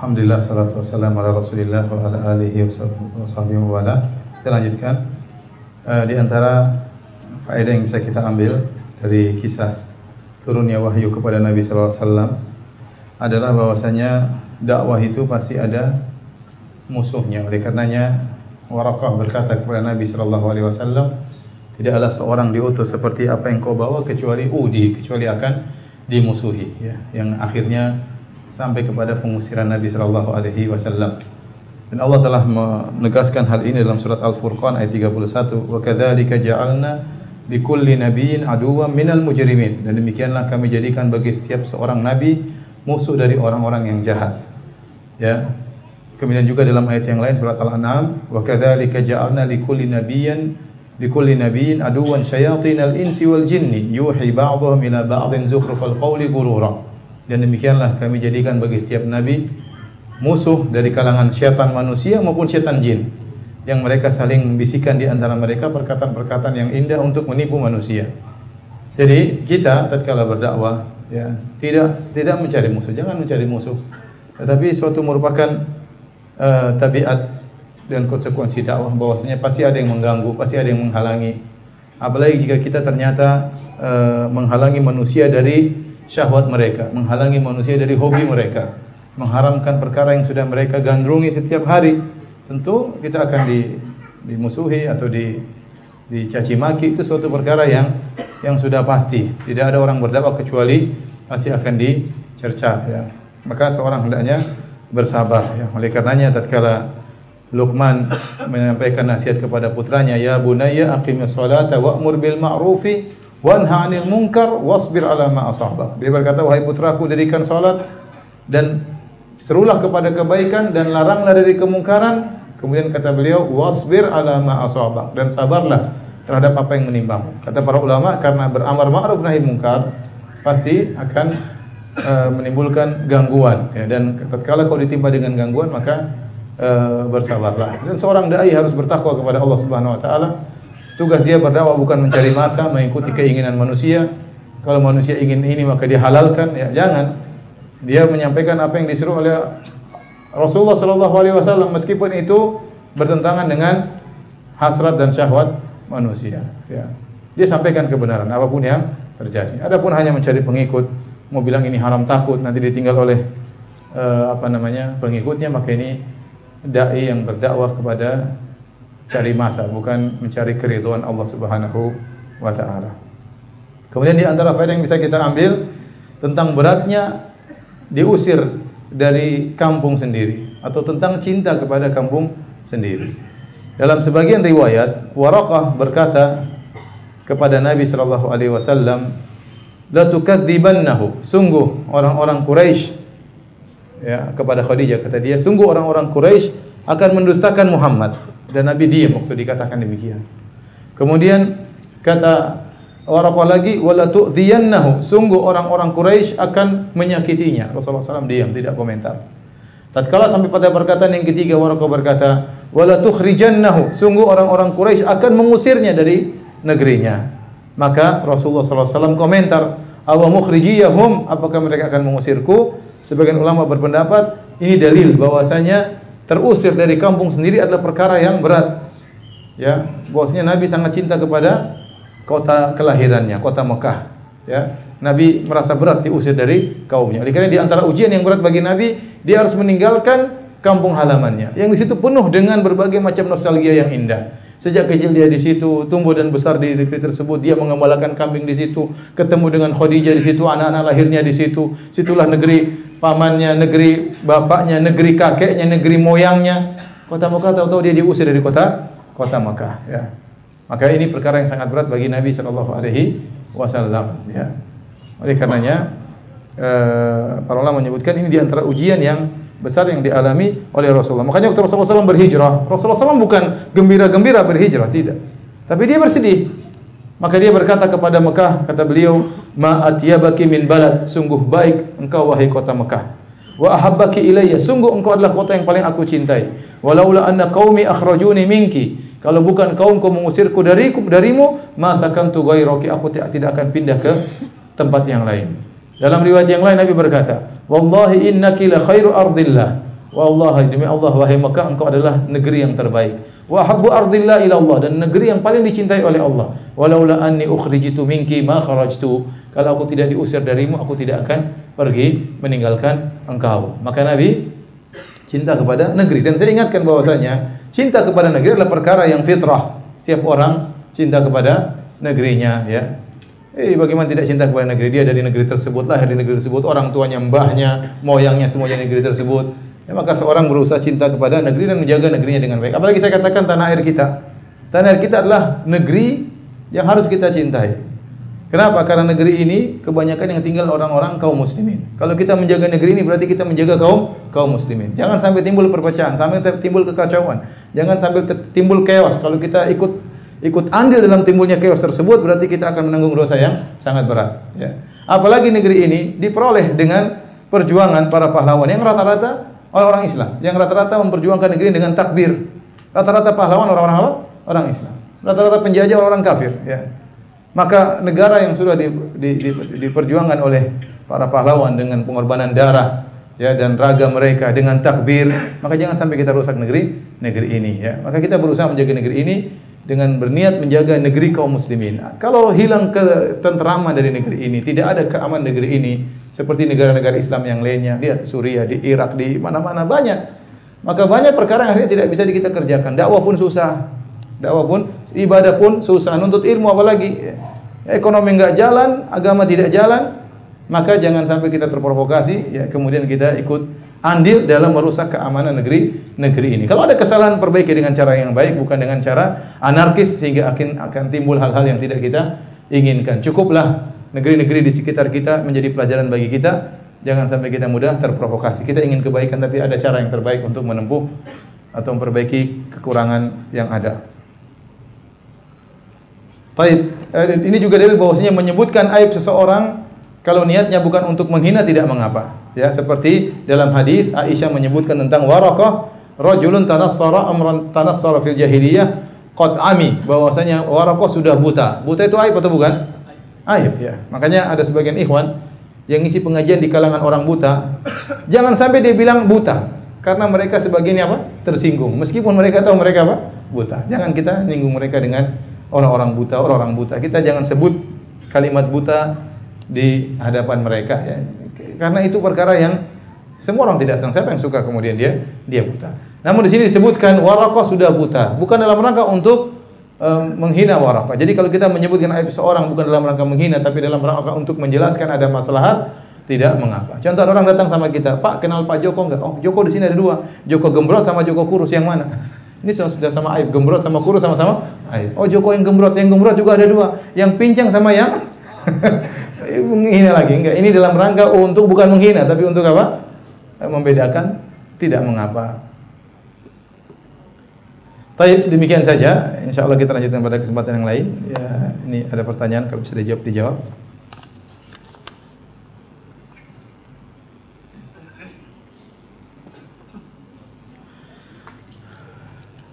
Alhamdulillah salatu wassalamu ala Rasulillah wa ala alihi wa sahbihi wa ala. Kita lanjutkan Eh, di antara faedah yang bisa kita ambil dari kisah turunnya wahyu kepada Nabi sallallahu alaihi wasallam adalah bahwasanya dakwah itu pasti ada musuhnya. Oleh karenanya Warakah berkata kepada Nabi sallallahu alaihi wasallam, tidaklah seorang diutus seperti apa yang kau bawa kecuali udi, kecuali akan dimusuhi ya, yang akhirnya sampai kepada pengusiran Nabi sallallahu alaihi wasallam. Dan Allah telah menegaskan hal ini dalam surat Al-Furqan ayat 31, "Wa kadzalika ja'alna likulli nabiyyin aduwwan minal mujrimin." Dan demikianlah kami jadikan bagi setiap seorang nabi musuh dari orang-orang yang jahat. Ya. Kemudian juga dalam ayat yang lain surat Al-An'am, "Wa kadzalika ja'alna likulli nabiyyin aduwwan syayatinal insi wal jinni yuhi ba'dhum ila ba'dhin zukhrufal qawli ghurura." Dan demikianlah kami jadikan bagi setiap nabi musuh dari kalangan syaitan manusia maupun syaitan jin yang mereka saling membisikkan di antara mereka perkataan-perkataan yang indah untuk menipu manusia. Jadi kita tatkala berdakwah ya tidak tidak mencari musuh, jangan mencari musuh. Tetapi suatu merupakan uh, tabiat dan konsekuensi dakwah bahwasanya pasti ada yang mengganggu, pasti ada yang menghalangi. Apalagi jika kita ternyata uh, menghalangi manusia dari syahwat mereka, menghalangi manusia dari hobi mereka mengharamkan perkara yang sudah mereka gandrungi setiap hari, tentu kita akan di, dimusuhi atau di dicaci maki itu suatu perkara yang yang sudah pasti. Tidak ada orang berdakwah kecuali pasti akan dicerca ya. Maka seorang hendaknya bersabar ya. Oleh karenanya tatkala Luqman menyampaikan nasihat kepada putranya, "Ya bunayya aqimis salata wa'mur bil ma'rufi wanha 'anil munkar wasbir 'ala ma asabak." Dia berkata, "Wahai putraku, dirikan salat dan serulah kepada kebaikan dan laranglah dari kemungkaran. Kemudian kata beliau, wasbir ala ma asabak dan sabarlah terhadap apa yang menimbamu. Kata para ulama karena beramar ma'ruf nahi mungkar pasti akan e, menimbulkan gangguan ya dan tatkala kau ditimpa dengan gangguan maka e, bersabarlah. Dan seorang dai harus bertakwa kepada Allah Subhanahu wa taala. Tugas dia berdakwah bukan mencari masa, mengikuti keinginan manusia. Kalau manusia ingin ini maka dia halalkan, ya jangan. Dia menyampaikan apa yang disuruh oleh Rasulullah sallallahu alaihi wasallam meskipun itu bertentangan dengan hasrat dan syahwat manusia, ya. Dia sampaikan kebenaran apa pun yang terjadi. Adapun hanya mencari pengikut, mau bilang ini haram takut nanti ditinggal oleh uh, apa namanya pengikutnya maka ini dai yang berdakwah kepada cari masa bukan mencari keriduan Allah Subhanahu wa taala. Kemudian di antara faedah yang bisa kita ambil tentang beratnya diusir dari kampung sendiri atau tentang cinta kepada kampung sendiri. Dalam sebagian riwayat, Waraqah berkata kepada Nabi sallallahu alaihi wasallam, "La tukadzibannahu." Sungguh orang-orang Quraisy ya kepada Khadijah kata dia, sungguh orang-orang Quraisy akan mendustakan Muhammad. Dan Nabi diam waktu dikatakan demikian. Kemudian kata Waraqah lagi wala tu'dhiyannahu. Sungguh orang-orang Quraisy akan menyakitinya. Rasulullah SAW diam, tidak komentar. Tatkala sampai pada perkataan yang ketiga Waraqah berkata, wala tukhrijannahu. Sungguh orang-orang Quraisy akan mengusirnya dari negerinya. Maka Rasulullah SAW komentar, awa mukhrijiyahum, apakah mereka akan mengusirku? Sebagian ulama berpendapat ini dalil bahwasanya terusir dari kampung sendiri adalah perkara yang berat. Ya, bahwasanya Nabi sangat cinta kepada kota kelahirannya, kota Mekah. Ya, Nabi merasa berat diusir dari kaumnya. Oleh karena di antara ujian yang berat bagi Nabi, dia harus meninggalkan kampung halamannya. Yang di situ penuh dengan berbagai macam nostalgia yang indah. Sejak kecil dia di situ, tumbuh dan besar di negeri tersebut, dia mengembalakan kambing di situ, ketemu dengan Khadijah di situ, anak-anak lahirnya di situ. Situlah negeri pamannya, negeri bapaknya, negeri kakeknya, negeri moyangnya. Kota Mekah tahu-tahu dia diusir dari kota kota Mekah, ya. Maka ini perkara yang sangat berat bagi Nabi sallallahu alaihi wasallam ya. Oleh karenanya eh, para ulama menyebutkan ini di antara ujian yang besar yang dialami oleh Rasulullah. Makanya waktu Rasulullah SAW berhijrah, Rasulullah SAW bukan gembira-gembira berhijrah, tidak. Tapi dia bersedih. Maka dia berkata kepada Mekah, kata beliau, "Ma atyabaki min balad, sungguh baik engkau wahai kota Mekah. Wa ahabbaki ilayya, sungguh engkau adalah kota yang paling aku cintai. Walaula anna qaumi akhrajuni minki, kalau bukan kaumku mengusirku dariku darimu, masa tu ghairaki, aku tidak akan pindah ke tempat yang lain. Dalam riwayat yang lain Nabi berkata, "Wallahi innaki la khairu ardillah." Wallahi demi Allah wahai Mekah engkau adalah negeri yang terbaik. Wa habbu ardillah ila Allah dan negeri yang paling dicintai oleh Allah. Walaula anni ukhrijitu minki ma kharajtu. Kalau aku tidak diusir darimu, aku tidak akan pergi meninggalkan engkau. Maka Nabi cinta kepada negeri dan saya ingatkan bahwasanya Cinta kepada negeri adalah perkara yang fitrah. Setiap orang cinta kepada negerinya, ya. Eh, bagaimana tidak cinta kepada negeri dia dari negeri tersebut, lahir di negeri tersebut, orang tuanya, mbahnya, moyangnya semuanya negeri tersebut. Ya, maka seorang berusaha cinta kepada negeri dan menjaga negerinya dengan baik. Apalagi saya katakan tanah air kita. Tanah air kita adalah negeri yang harus kita cintai. Kenapa? Karena negeri ini kebanyakan yang tinggal orang-orang kaum muslimin. Kalau kita menjaga negeri ini berarti kita menjaga kaum kaum muslimin. Jangan sampai timbul perpecahan, sampai timbul kekacauan. Jangan sampai timbul chaos. Kalau kita ikut ikut andil dalam timbulnya chaos tersebut berarti kita akan menanggung dosa yang sangat berat, ya. Apalagi negeri ini diperoleh dengan perjuangan para pahlawan yang rata-rata orang-orang Islam, yang rata-rata memperjuangkan negeri dengan takbir. Rata-rata pahlawan orang-orang apa? Orang Islam. Rata-rata penjajah orang-orang kafir, ya. Maka negara yang sudah di, di, di, diperjuangkan oleh para pahlawan dengan pengorbanan darah ya dan raga mereka dengan takbir, maka jangan sampai kita rusak negeri negeri ini ya. Maka kita berusaha menjaga negeri ini dengan berniat menjaga negeri kaum muslimin. Kalau hilang ketentraman dari negeri ini, tidak ada keamanan negeri ini seperti negara-negara Islam yang lainnya, lihat Suriah, di Irak, di mana-mana banyak. Maka banyak perkara yang akhirnya tidak bisa kita kerjakan. Dakwah pun susah. Dakwah pun ibadah pun susah, nuntut ilmu apalagi. Ekonomi enggak jalan, agama tidak jalan, maka jangan sampai kita terprovokasi ya kemudian kita ikut andil dalam merusak keamanan negeri negeri ini. Kalau ada kesalahan perbaiki dengan cara yang baik bukan dengan cara anarkis sehingga akan akan timbul hal-hal yang tidak kita inginkan. Cukuplah negeri-negeri di sekitar kita menjadi pelajaran bagi kita. Jangan sampai kita mudah terprovokasi. Kita ingin kebaikan tapi ada cara yang terbaik untuk menempuh atau memperbaiki kekurangan yang ada. Baik, eh, ini juga dalil bahwasanya menyebutkan aib seseorang kalau niatnya bukan untuk menghina tidak mengapa. Ya, seperti dalam hadis Aisyah menyebutkan tentang Waraqah, rajulun tanassara amran tanassara fil jahiliyah qad ami, bahwasanya Waraqah sudah buta. Buta itu aib atau bukan? Aib ya. Makanya ada sebagian ikhwan yang ngisi pengajian di kalangan orang buta, jangan sampai dia bilang buta karena mereka sebagiannya apa? tersinggung. Meskipun mereka tahu mereka apa? buta. Jangan kita nyinggung mereka dengan orang-orang buta, orang-orang buta. Kita jangan sebut kalimat buta di hadapan mereka ya. Karena itu perkara yang semua orang tidak senang. Siapa yang suka kemudian dia dia buta. Namun di sini disebutkan Waraqah sudah buta, bukan dalam rangka untuk um, menghina Waraqah. Jadi kalau kita menyebutkan aib seorang bukan dalam rangka menghina tapi dalam rangka untuk menjelaskan ada masalah tidak mengapa. Contoh orang datang sama kita, Pak kenal Pak Joko enggak? Oh Joko di sini ada dua, Joko Gembrot sama Joko Kurus yang mana? Ini sudah sama aib, Gembrot sama Kurus sama-sama aib. Oh Joko yang Gembrot, yang Gembrot juga ada dua, yang pincang sama yang menghina lagi. Enggak, ini dalam rangka untuk bukan menghina tapi untuk apa? Membedakan tidak mengapa. Baik, demikian saja. Insya Allah kita lanjutkan pada kesempatan yang lain. Ya, ini ada pertanyaan kalau bisa dijawab dijawab.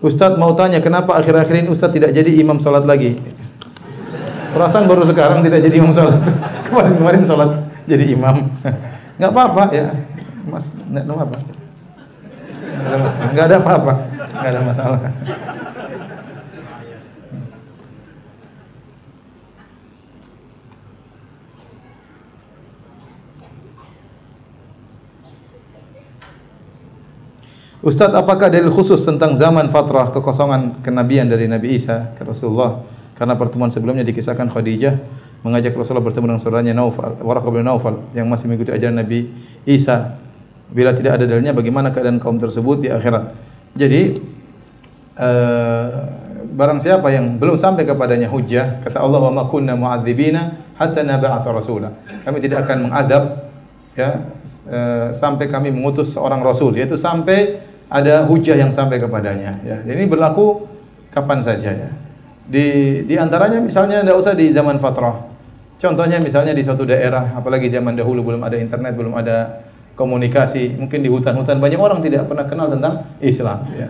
Ustadz mau tanya kenapa akhir-akhir ini Ustadz tidak jadi imam sholat lagi? Perasaan baru sekarang tidak jadi imam sholat. Kemarin-kemarin sholat jadi imam. Enggak apa-apa ya. Mas, enggak ada apa-apa. Enggak ada apa-apa. Enggak ada masalah. Ustadz, apakah dalil khusus tentang zaman fatrah kekosongan kenabian dari Nabi Isa ke Rasulullah? Karena pertemuan sebelumnya dikisahkan Khadijah mengajak Rasulullah bertemu dengan saudaranya Naufal, Waraqah bin Naufal yang masih mengikuti ajaran Nabi Isa. Bila tidak ada dalilnya, bagaimana keadaan kaum tersebut di akhirat? Jadi, uh, barang siapa yang belum sampai kepadanya hujjah, kata Allah wa ma kunna mu'adzibina hatta nab'atha rasula. Kami tidak akan mengadab ya e, sampai kami mengutus seorang rasul, yaitu sampai ada hujjah yang sampai kepadanya ya. Jadi ini berlaku kapan saja ya. Di di antaranya misalnya tidak usah di zaman fatrah. Contohnya misalnya di suatu daerah, apalagi zaman dahulu belum ada internet, belum ada komunikasi, mungkin di hutan-hutan banyak orang tidak pernah kenal tentang Islam ya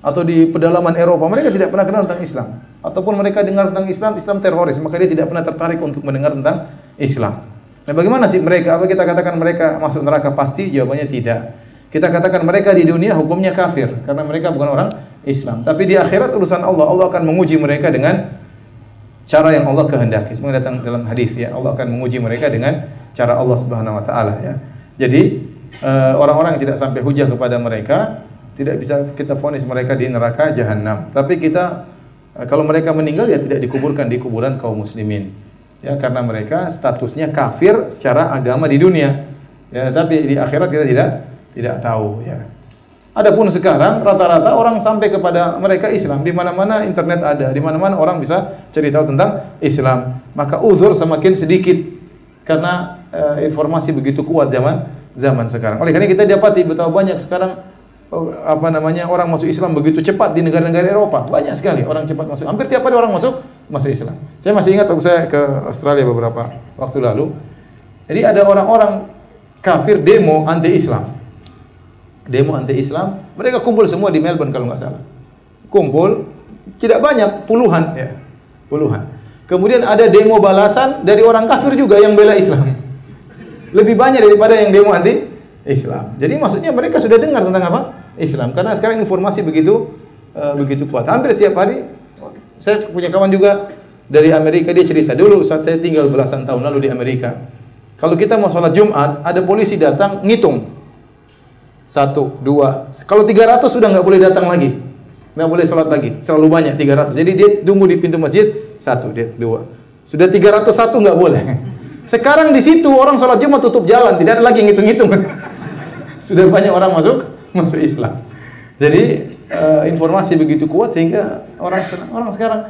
atau di pedalaman Eropa mereka tidak pernah kenal tentang Islam ataupun mereka dengar tentang Islam Islam teroris maka dia tidak pernah tertarik untuk mendengar tentang Islam. Nah, bagaimana sih mereka? Apa kita katakan mereka masuk neraka pasti? Jawabannya tidak. Kita katakan mereka di dunia hukumnya kafir karena mereka bukan orang Islam. Tapi di akhirat urusan Allah, Allah akan menguji mereka dengan cara yang Allah kehendaki. Semuanya datang dalam hadis ya. Allah akan menguji mereka dengan cara Allah Subhanahu wa taala ya. Jadi eh, orang-orang yang tidak sampai hujah kepada mereka tidak bisa kita fonis mereka di neraka jahanam. Tapi kita eh, kalau mereka meninggal ya tidak dikuburkan di kuburan kaum muslimin. Ya karena mereka statusnya kafir secara agama di dunia. Ya tapi di akhirat kita tidak tidak tahu ya. Adapun sekarang rata-rata orang sampai kepada mereka Islam. Di mana-mana internet ada, di mana-mana orang bisa cari tahu tentang Islam. Maka uzur semakin sedikit. Karena e, informasi begitu kuat zaman zaman sekarang. Oleh karena kita dapati betapa banyak sekarang Oh, apa namanya orang masuk Islam begitu cepat di negara-negara Eropa. Banyak sekali orang cepat masuk. Hampir tiap hari orang masuk masuk Islam. Saya masih ingat waktu saya ke Australia beberapa waktu lalu. Jadi ada orang-orang kafir demo anti Islam demo anti Islam mereka kumpul semua di Melbourne kalau nggak salah kumpul tidak banyak puluhan ya puluhan kemudian ada demo balasan dari orang kafir juga yang bela Islam lebih banyak daripada yang demo anti Islam. Jadi maksudnya mereka sudah dengar tentang apa? Islam. Karena sekarang informasi begitu uh, begitu kuat. Hampir setiap hari saya punya kawan juga dari Amerika dia cerita dulu saat saya tinggal belasan tahun lalu di Amerika. Kalau kita mau sholat Jumat, ada polisi datang ngitung. Satu, dua. Kalau 300 sudah nggak boleh datang lagi. Nggak boleh sholat lagi. Terlalu banyak 300. Jadi dia tunggu di pintu masjid. Satu, dia, dua. Sudah 301 nggak boleh. Sekarang di situ orang sholat Jumat tutup jalan. Tidak ada lagi ngitung-ngitung. Sudah banyak orang masuk masuk Islam. Jadi uh, informasi begitu kuat sehingga orang orang sekarang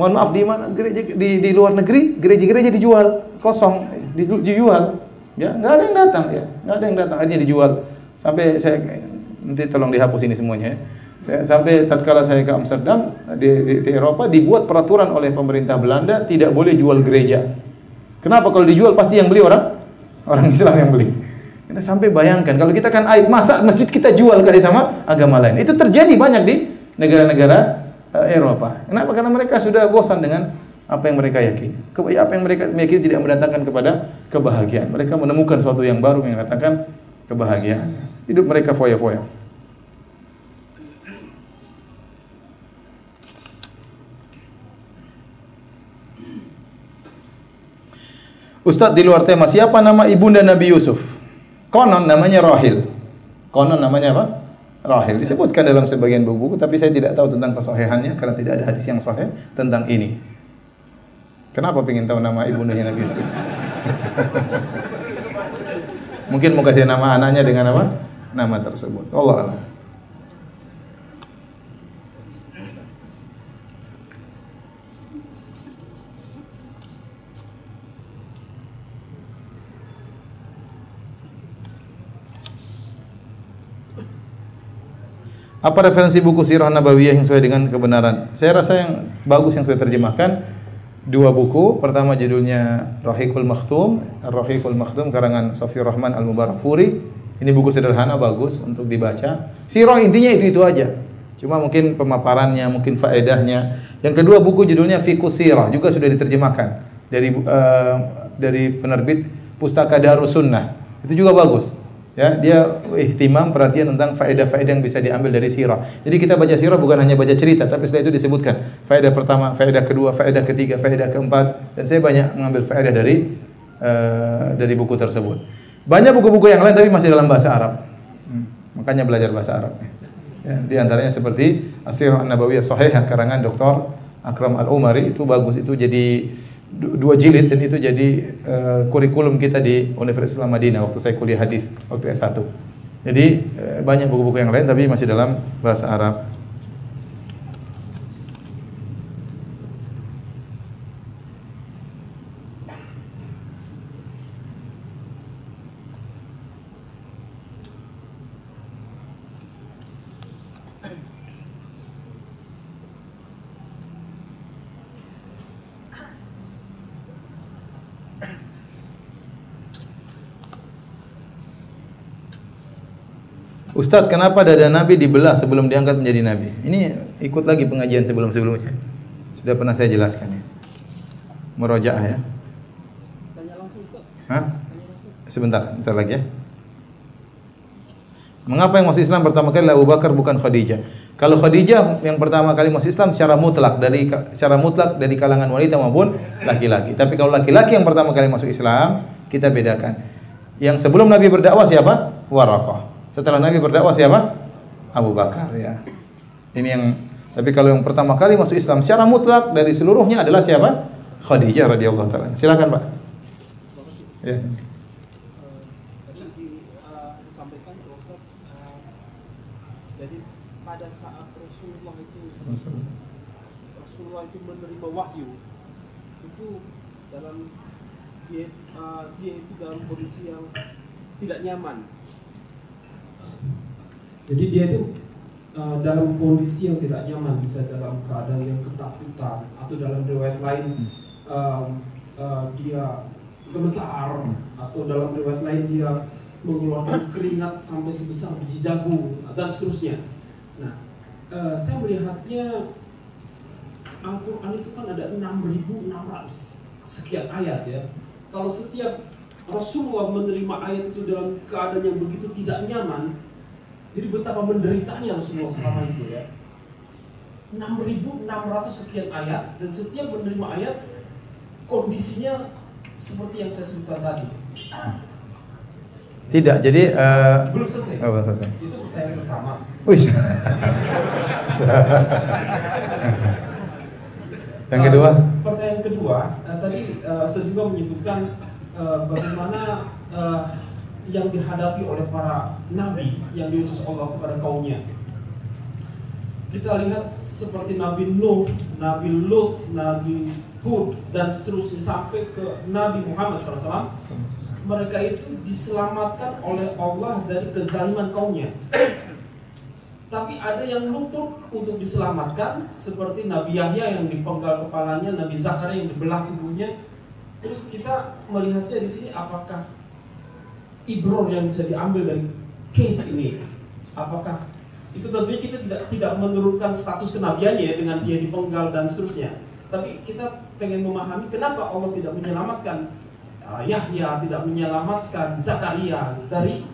mohon maaf di mana gereja di, di luar negeri gereja-gereja dijual kosong dijual ya nggak ada yang datang ya nggak ada yang datang hanya dijual sampai saya nanti tolong dihapus ini semuanya ya. Sampai tatkala saya ke Amsterdam di, di, di Eropa dibuat peraturan oleh pemerintah Belanda tidak boleh jual gereja. Kenapa kalau dijual pasti yang beli orang orang Islam yang beli. Kita sampai bayangkan kalau kita kan aib masa masjid kita jual kali sama agama lain. Itu terjadi banyak di negara-negara uh, Eropa. Kenapa? Karena mereka sudah bosan dengan apa yang mereka yakini. Apa yang mereka yakini tidak mendatangkan kepada kebahagiaan. Mereka menemukan sesuatu yang baru yang mendatangkan kebahagiaan. Hidup mereka foya-foya. Ustadz di luar tema, siapa nama ibunda Nabi Yusuf? Konon namanya Rahil. Konon namanya apa? Rahil. Disebutkan dalam sebagian buku, tapi saya tidak tahu tentang kesohihannya karena tidak ada hadis yang sahih tentang ini. Kenapa ingin tahu nama ibundanya Nabi Yusuf? Mungkin mau kasih nama anaknya dengan apa? Nama tersebut. Allah Allah. Apa referensi buku Sirah Nabawiyah yang sesuai dengan kebenaran? Saya rasa yang bagus yang saya terjemahkan dua buku. Pertama judulnya Rahikul Makhtum, Rahikul Makhtum karangan Sofi Rahman Al Mubarakfuri. Ini buku sederhana bagus untuk dibaca. Sirah intinya itu-itu aja. Cuma mungkin pemaparannya, mungkin faedahnya. Yang kedua buku judulnya Fiqh Sirah juga sudah diterjemahkan dari uh, dari penerbit Pustaka Darus Sunnah. Itu juga bagus ya dia ihtimam perhatian tentang faedah-faedah yang bisa diambil dari sirah. Jadi kita baca sirah bukan hanya baca cerita, tapi setelah itu disebutkan faedah pertama, faedah kedua, faedah ketiga, faedah keempat dan saya banyak mengambil faedah dari uh, dari buku tersebut. Banyak buku-buku yang lain tapi masih dalam bahasa Arab. Hmm, makanya belajar bahasa Arab. Ya, di antaranya seperti Asirah An-Nabawiyah Sahihah karangan Dr. Akram Al-Umari itu bagus itu jadi dua jilid dan itu jadi uh, kurikulum kita di Universitas Islam Madinah waktu saya kuliah hadis waktu S1. Jadi uh, banyak buku-buku yang lain tapi masih dalam bahasa Arab. Ustadz, kenapa dada Nabi dibelah sebelum diangkat menjadi Nabi? Ini ikut lagi pengajian sebelum-sebelumnya. Sudah pernah saya jelaskan ya. Merojaah ya. Hah? Sebentar, sebentar lagi ya. Mengapa yang masuk Islam pertama kali Abu Bakar bukan Khadijah? Kalau Khadijah yang pertama kali masuk Islam secara mutlak dari secara mutlak dari kalangan wanita maupun laki-laki. Tapi kalau laki-laki yang pertama kali masuk Islam, kita bedakan. Yang sebelum Nabi berdakwah siapa? Waraqah. Setelah Nabi berdakwah siapa? Abu Bakar ya. Ini yang tapi kalau yang pertama kali masuk Islam secara mutlak dari seluruhnya adalah siapa? Khadijah radhiyallahu taala. Silakan, Pak. Ya. pada saat Rasulullah itu Rasulullah itu menerima wahyu itu dalam dia uh, dia itu dalam kondisi yang tidak nyaman jadi dia itu uh, dalam kondisi yang tidak nyaman, bisa dalam keadaan yang ketakutan atau dalam riwayat lain um, uh, dia gemetar atau dalam riwayat lain dia mengeluarkan keringat sampai sebesar biji jagung dan seterusnya. Nah, uh, saya melihatnya Al-Quran itu kan ada 6.600 sekian ayat ya. Kalau setiap Rasulullah menerima ayat itu dalam keadaan yang begitu tidak nyaman, jadi betapa menderitanya Rasulullah selama itu ya. 6.600 sekian ayat dan setiap menerima ayat kondisinya seperti yang saya sebutkan tadi. Tidak, jadi uh, belum selesai. Oh, belum selesai. Itu pertanyaan pertama. Wih. yang kedua? Uh, pertanyaan kedua, uh, tadi uh, saya juga menyebutkan uh, bagaimana uh, yang dihadapi oleh para nabi yang diutus Allah kepada kaumnya. Kita lihat seperti Nabi Nuh, Nabi Lut, Nabi Hud dan seterusnya sampai ke Nabi Muhammad SAW. Mereka itu diselamatkan oleh Allah dari kezaliman kaumnya. Tapi ada yang luput untuk diselamatkan seperti Nabi Yahya yang dipenggal kepalanya, Nabi Zakaria yang dibelah tubuhnya. Terus kita melihatnya di sini apakah ibror yang bisa diambil dari case ini. Apakah itu tentunya kita tidak tidak menurunkan status kenabiannya ya dengan dia dipenggal dan seterusnya. Tapi kita pengen memahami kenapa Allah tidak menyelamatkan uh, Yahya tidak menyelamatkan Zakaria dari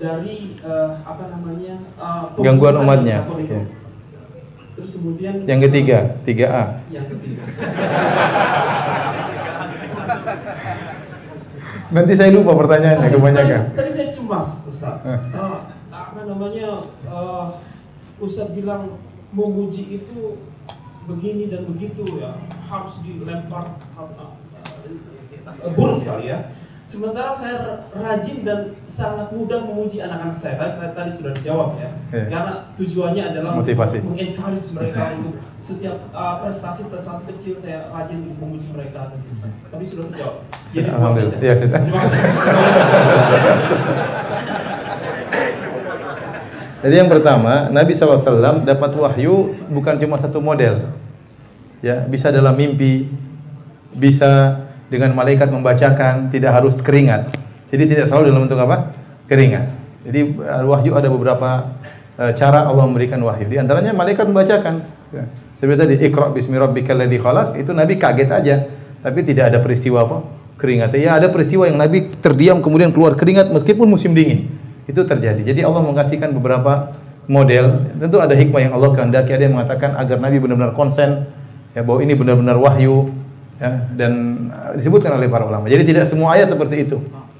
dari uh, apa namanya uh, gangguan umatnya. ya. terus kemudian yang ketiga 3A yang ketiga Nanti saya lupa pertanyaannya tadi, kebanyakan. Tadi, tadi saya cemas, Ustaz. Uh, apa namanya? Uh, Ustaz bilang memuji itu begini dan begitu ya, harus dilempar uh, uh, buruk sekali ya. Sementara saya rajin dan sangat mudah memuji anak-anak saya. Tadi, tadi sudah dijawab ya. Yeah. Karena tujuannya adalah Motivasi. untuk mengencourage mereka untuk setiap prestasi-prestasi uh, kecil saya rajin memuji mereka dan Tapi sudah terjawab. Jadi puas saja. Ya, sudah. Terima kasih. Jadi yang pertama, Nabi SAW dapat wahyu bukan cuma satu model. Ya, bisa dalam mimpi, bisa dengan malaikat membacakan tidak harus keringat. Jadi tidak selalu dalam bentuk apa? Keringat. Jadi uh, wahyu ada beberapa uh, cara Allah memberikan wahyu. Di antaranya malaikat membacakan. Ya. Seperti tadi Iqra bismi rabbikal ladzi khalaq, itu Nabi kaget aja, tapi tidak ada peristiwa apa? Keringat. Ya ada peristiwa yang Nabi terdiam kemudian keluar keringat meskipun musim dingin. Itu terjadi. Jadi Allah mengasihkan beberapa model. Tentu ada hikmah yang Allah kehendaki. Ada yang mengatakan agar Nabi benar-benar konsen ya bahwa ini benar-benar wahyu ya dan uh, disebutkan oleh para ulama. Jadi tidak semua ayat seperti itu.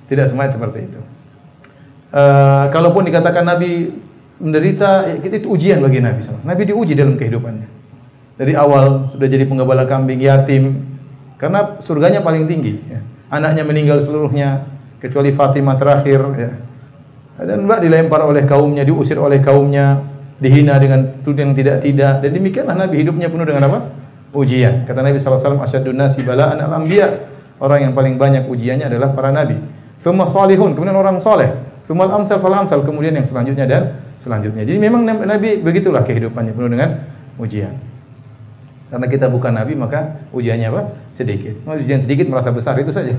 Tidak semua ayat seperti itu. Uh, kalaupun dikatakan Nabi menderita, ya, itu ujian bagi Nabi. Nabi diuji dalam kehidupannya. Dari awal sudah jadi penggembala kambing, yatim, karena surganya paling tinggi. Ya. Anaknya meninggal seluruhnya, kecuali Fatimah terakhir. Ya. Dan mbak dilempar oleh kaumnya, diusir oleh kaumnya, dihina dengan tuduhan yang tidak-tidak. Dan demikianlah Nabi hidupnya penuh dengan apa? Ujian. Kata Nabi SAW, asyadun nasi bala'an al-anbiya. Orang yang paling banyak ujiannya adalah para nabi. Thumma salihun, kemudian orang soleh. Thumma al-amsal fal amsal, kemudian yang selanjutnya dan selanjutnya. Jadi memang Nabi begitulah kehidupannya penuh dengan ujian. Karena kita bukan nabi maka ujiannya apa? Sedikit. Oh, ujian sedikit merasa besar itu saja.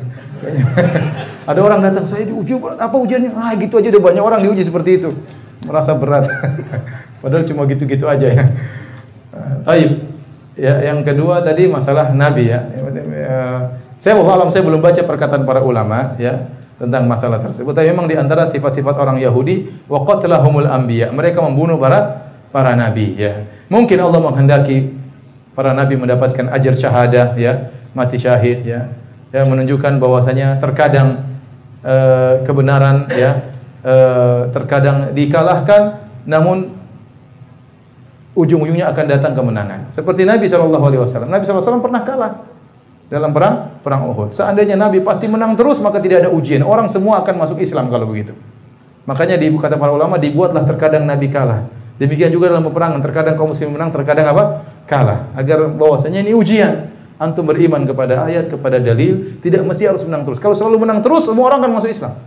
Ada orang datang saya diuji apa ujiannya? Ah gitu aja udah banyak orang diuji seperti itu. Merasa berat. Padahal cuma gitu-gitu aja ya. Baik. Ya, yang kedua tadi masalah nabi ya. Saya Allah alam saya belum baca perkataan para ulama ya tentang masalah tersebut. Tapi memang di antara sifat-sifat orang Yahudi wa qatlahumul anbiya. Mereka membunuh para para nabi ya. Mungkin Allah menghendaki para nabi mendapatkan ajar syahadah ya, mati syahid ya. Ya menunjukkan bahwasanya terkadang uh, kebenaran ya uh, terkadang dikalahkan namun ujung-ujungnya akan datang kemenangan. Seperti Nabi sallallahu alaihi wasallam. Nabi wasallam pernah kalah dalam perang perang Uhud. Seandainya Nabi pasti menang terus maka tidak ada ujian. Orang semua akan masuk Islam kalau begitu. Makanya di kata para ulama dibuatlah terkadang Nabi kalah. Demikian juga dalam peperangan terkadang kaum muslim menang, terkadang apa? kalah. Agar bahwasanya ini ujian. Antum beriman kepada ayat, kepada dalil, tidak mesti harus menang terus. Kalau selalu menang terus, semua orang akan masuk Islam.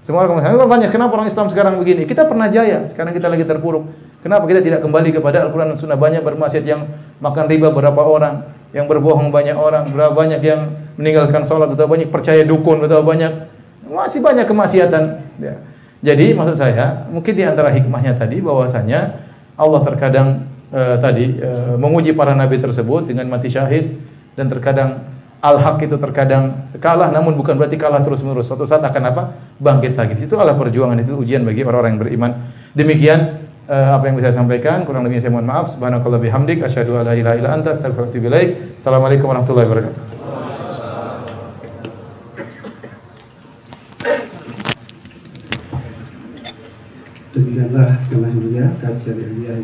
Semua orang akan masuk Islam. kenapa orang Islam sekarang begini? Kita pernah jaya, sekarang kita lagi terpuruk. Kenapa kita tidak kembali kepada Al-Quran dan Sunnah? Banyak bermaksiat yang makan riba berapa orang, yang berbohong banyak orang, berapa banyak yang meninggalkan sholat, atau banyak percaya dukun, atau banyak masih banyak kemaksiatan. Ya. Jadi maksud saya, mungkin di antara hikmahnya tadi bahwasanya Allah terkadang uh, tadi uh, menguji para nabi tersebut dengan mati syahid dan terkadang al-haq itu terkadang kalah namun bukan berarti kalah terus-menerus. Suatu saat akan apa? bangkit lagi. Itu adalah perjuangan itu ujian bagi orang-orang yang beriman. Demikian uh, apa yang bisa saya sampaikan. Kurang lebihnya saya mohon maaf. Subhanakallah bihamdik asyhadu an la ilaha illa anta ilaik. Assalamualaikum warahmatullahi wabarakatuh. Demikianlah jemaah mulia kajian ilmiah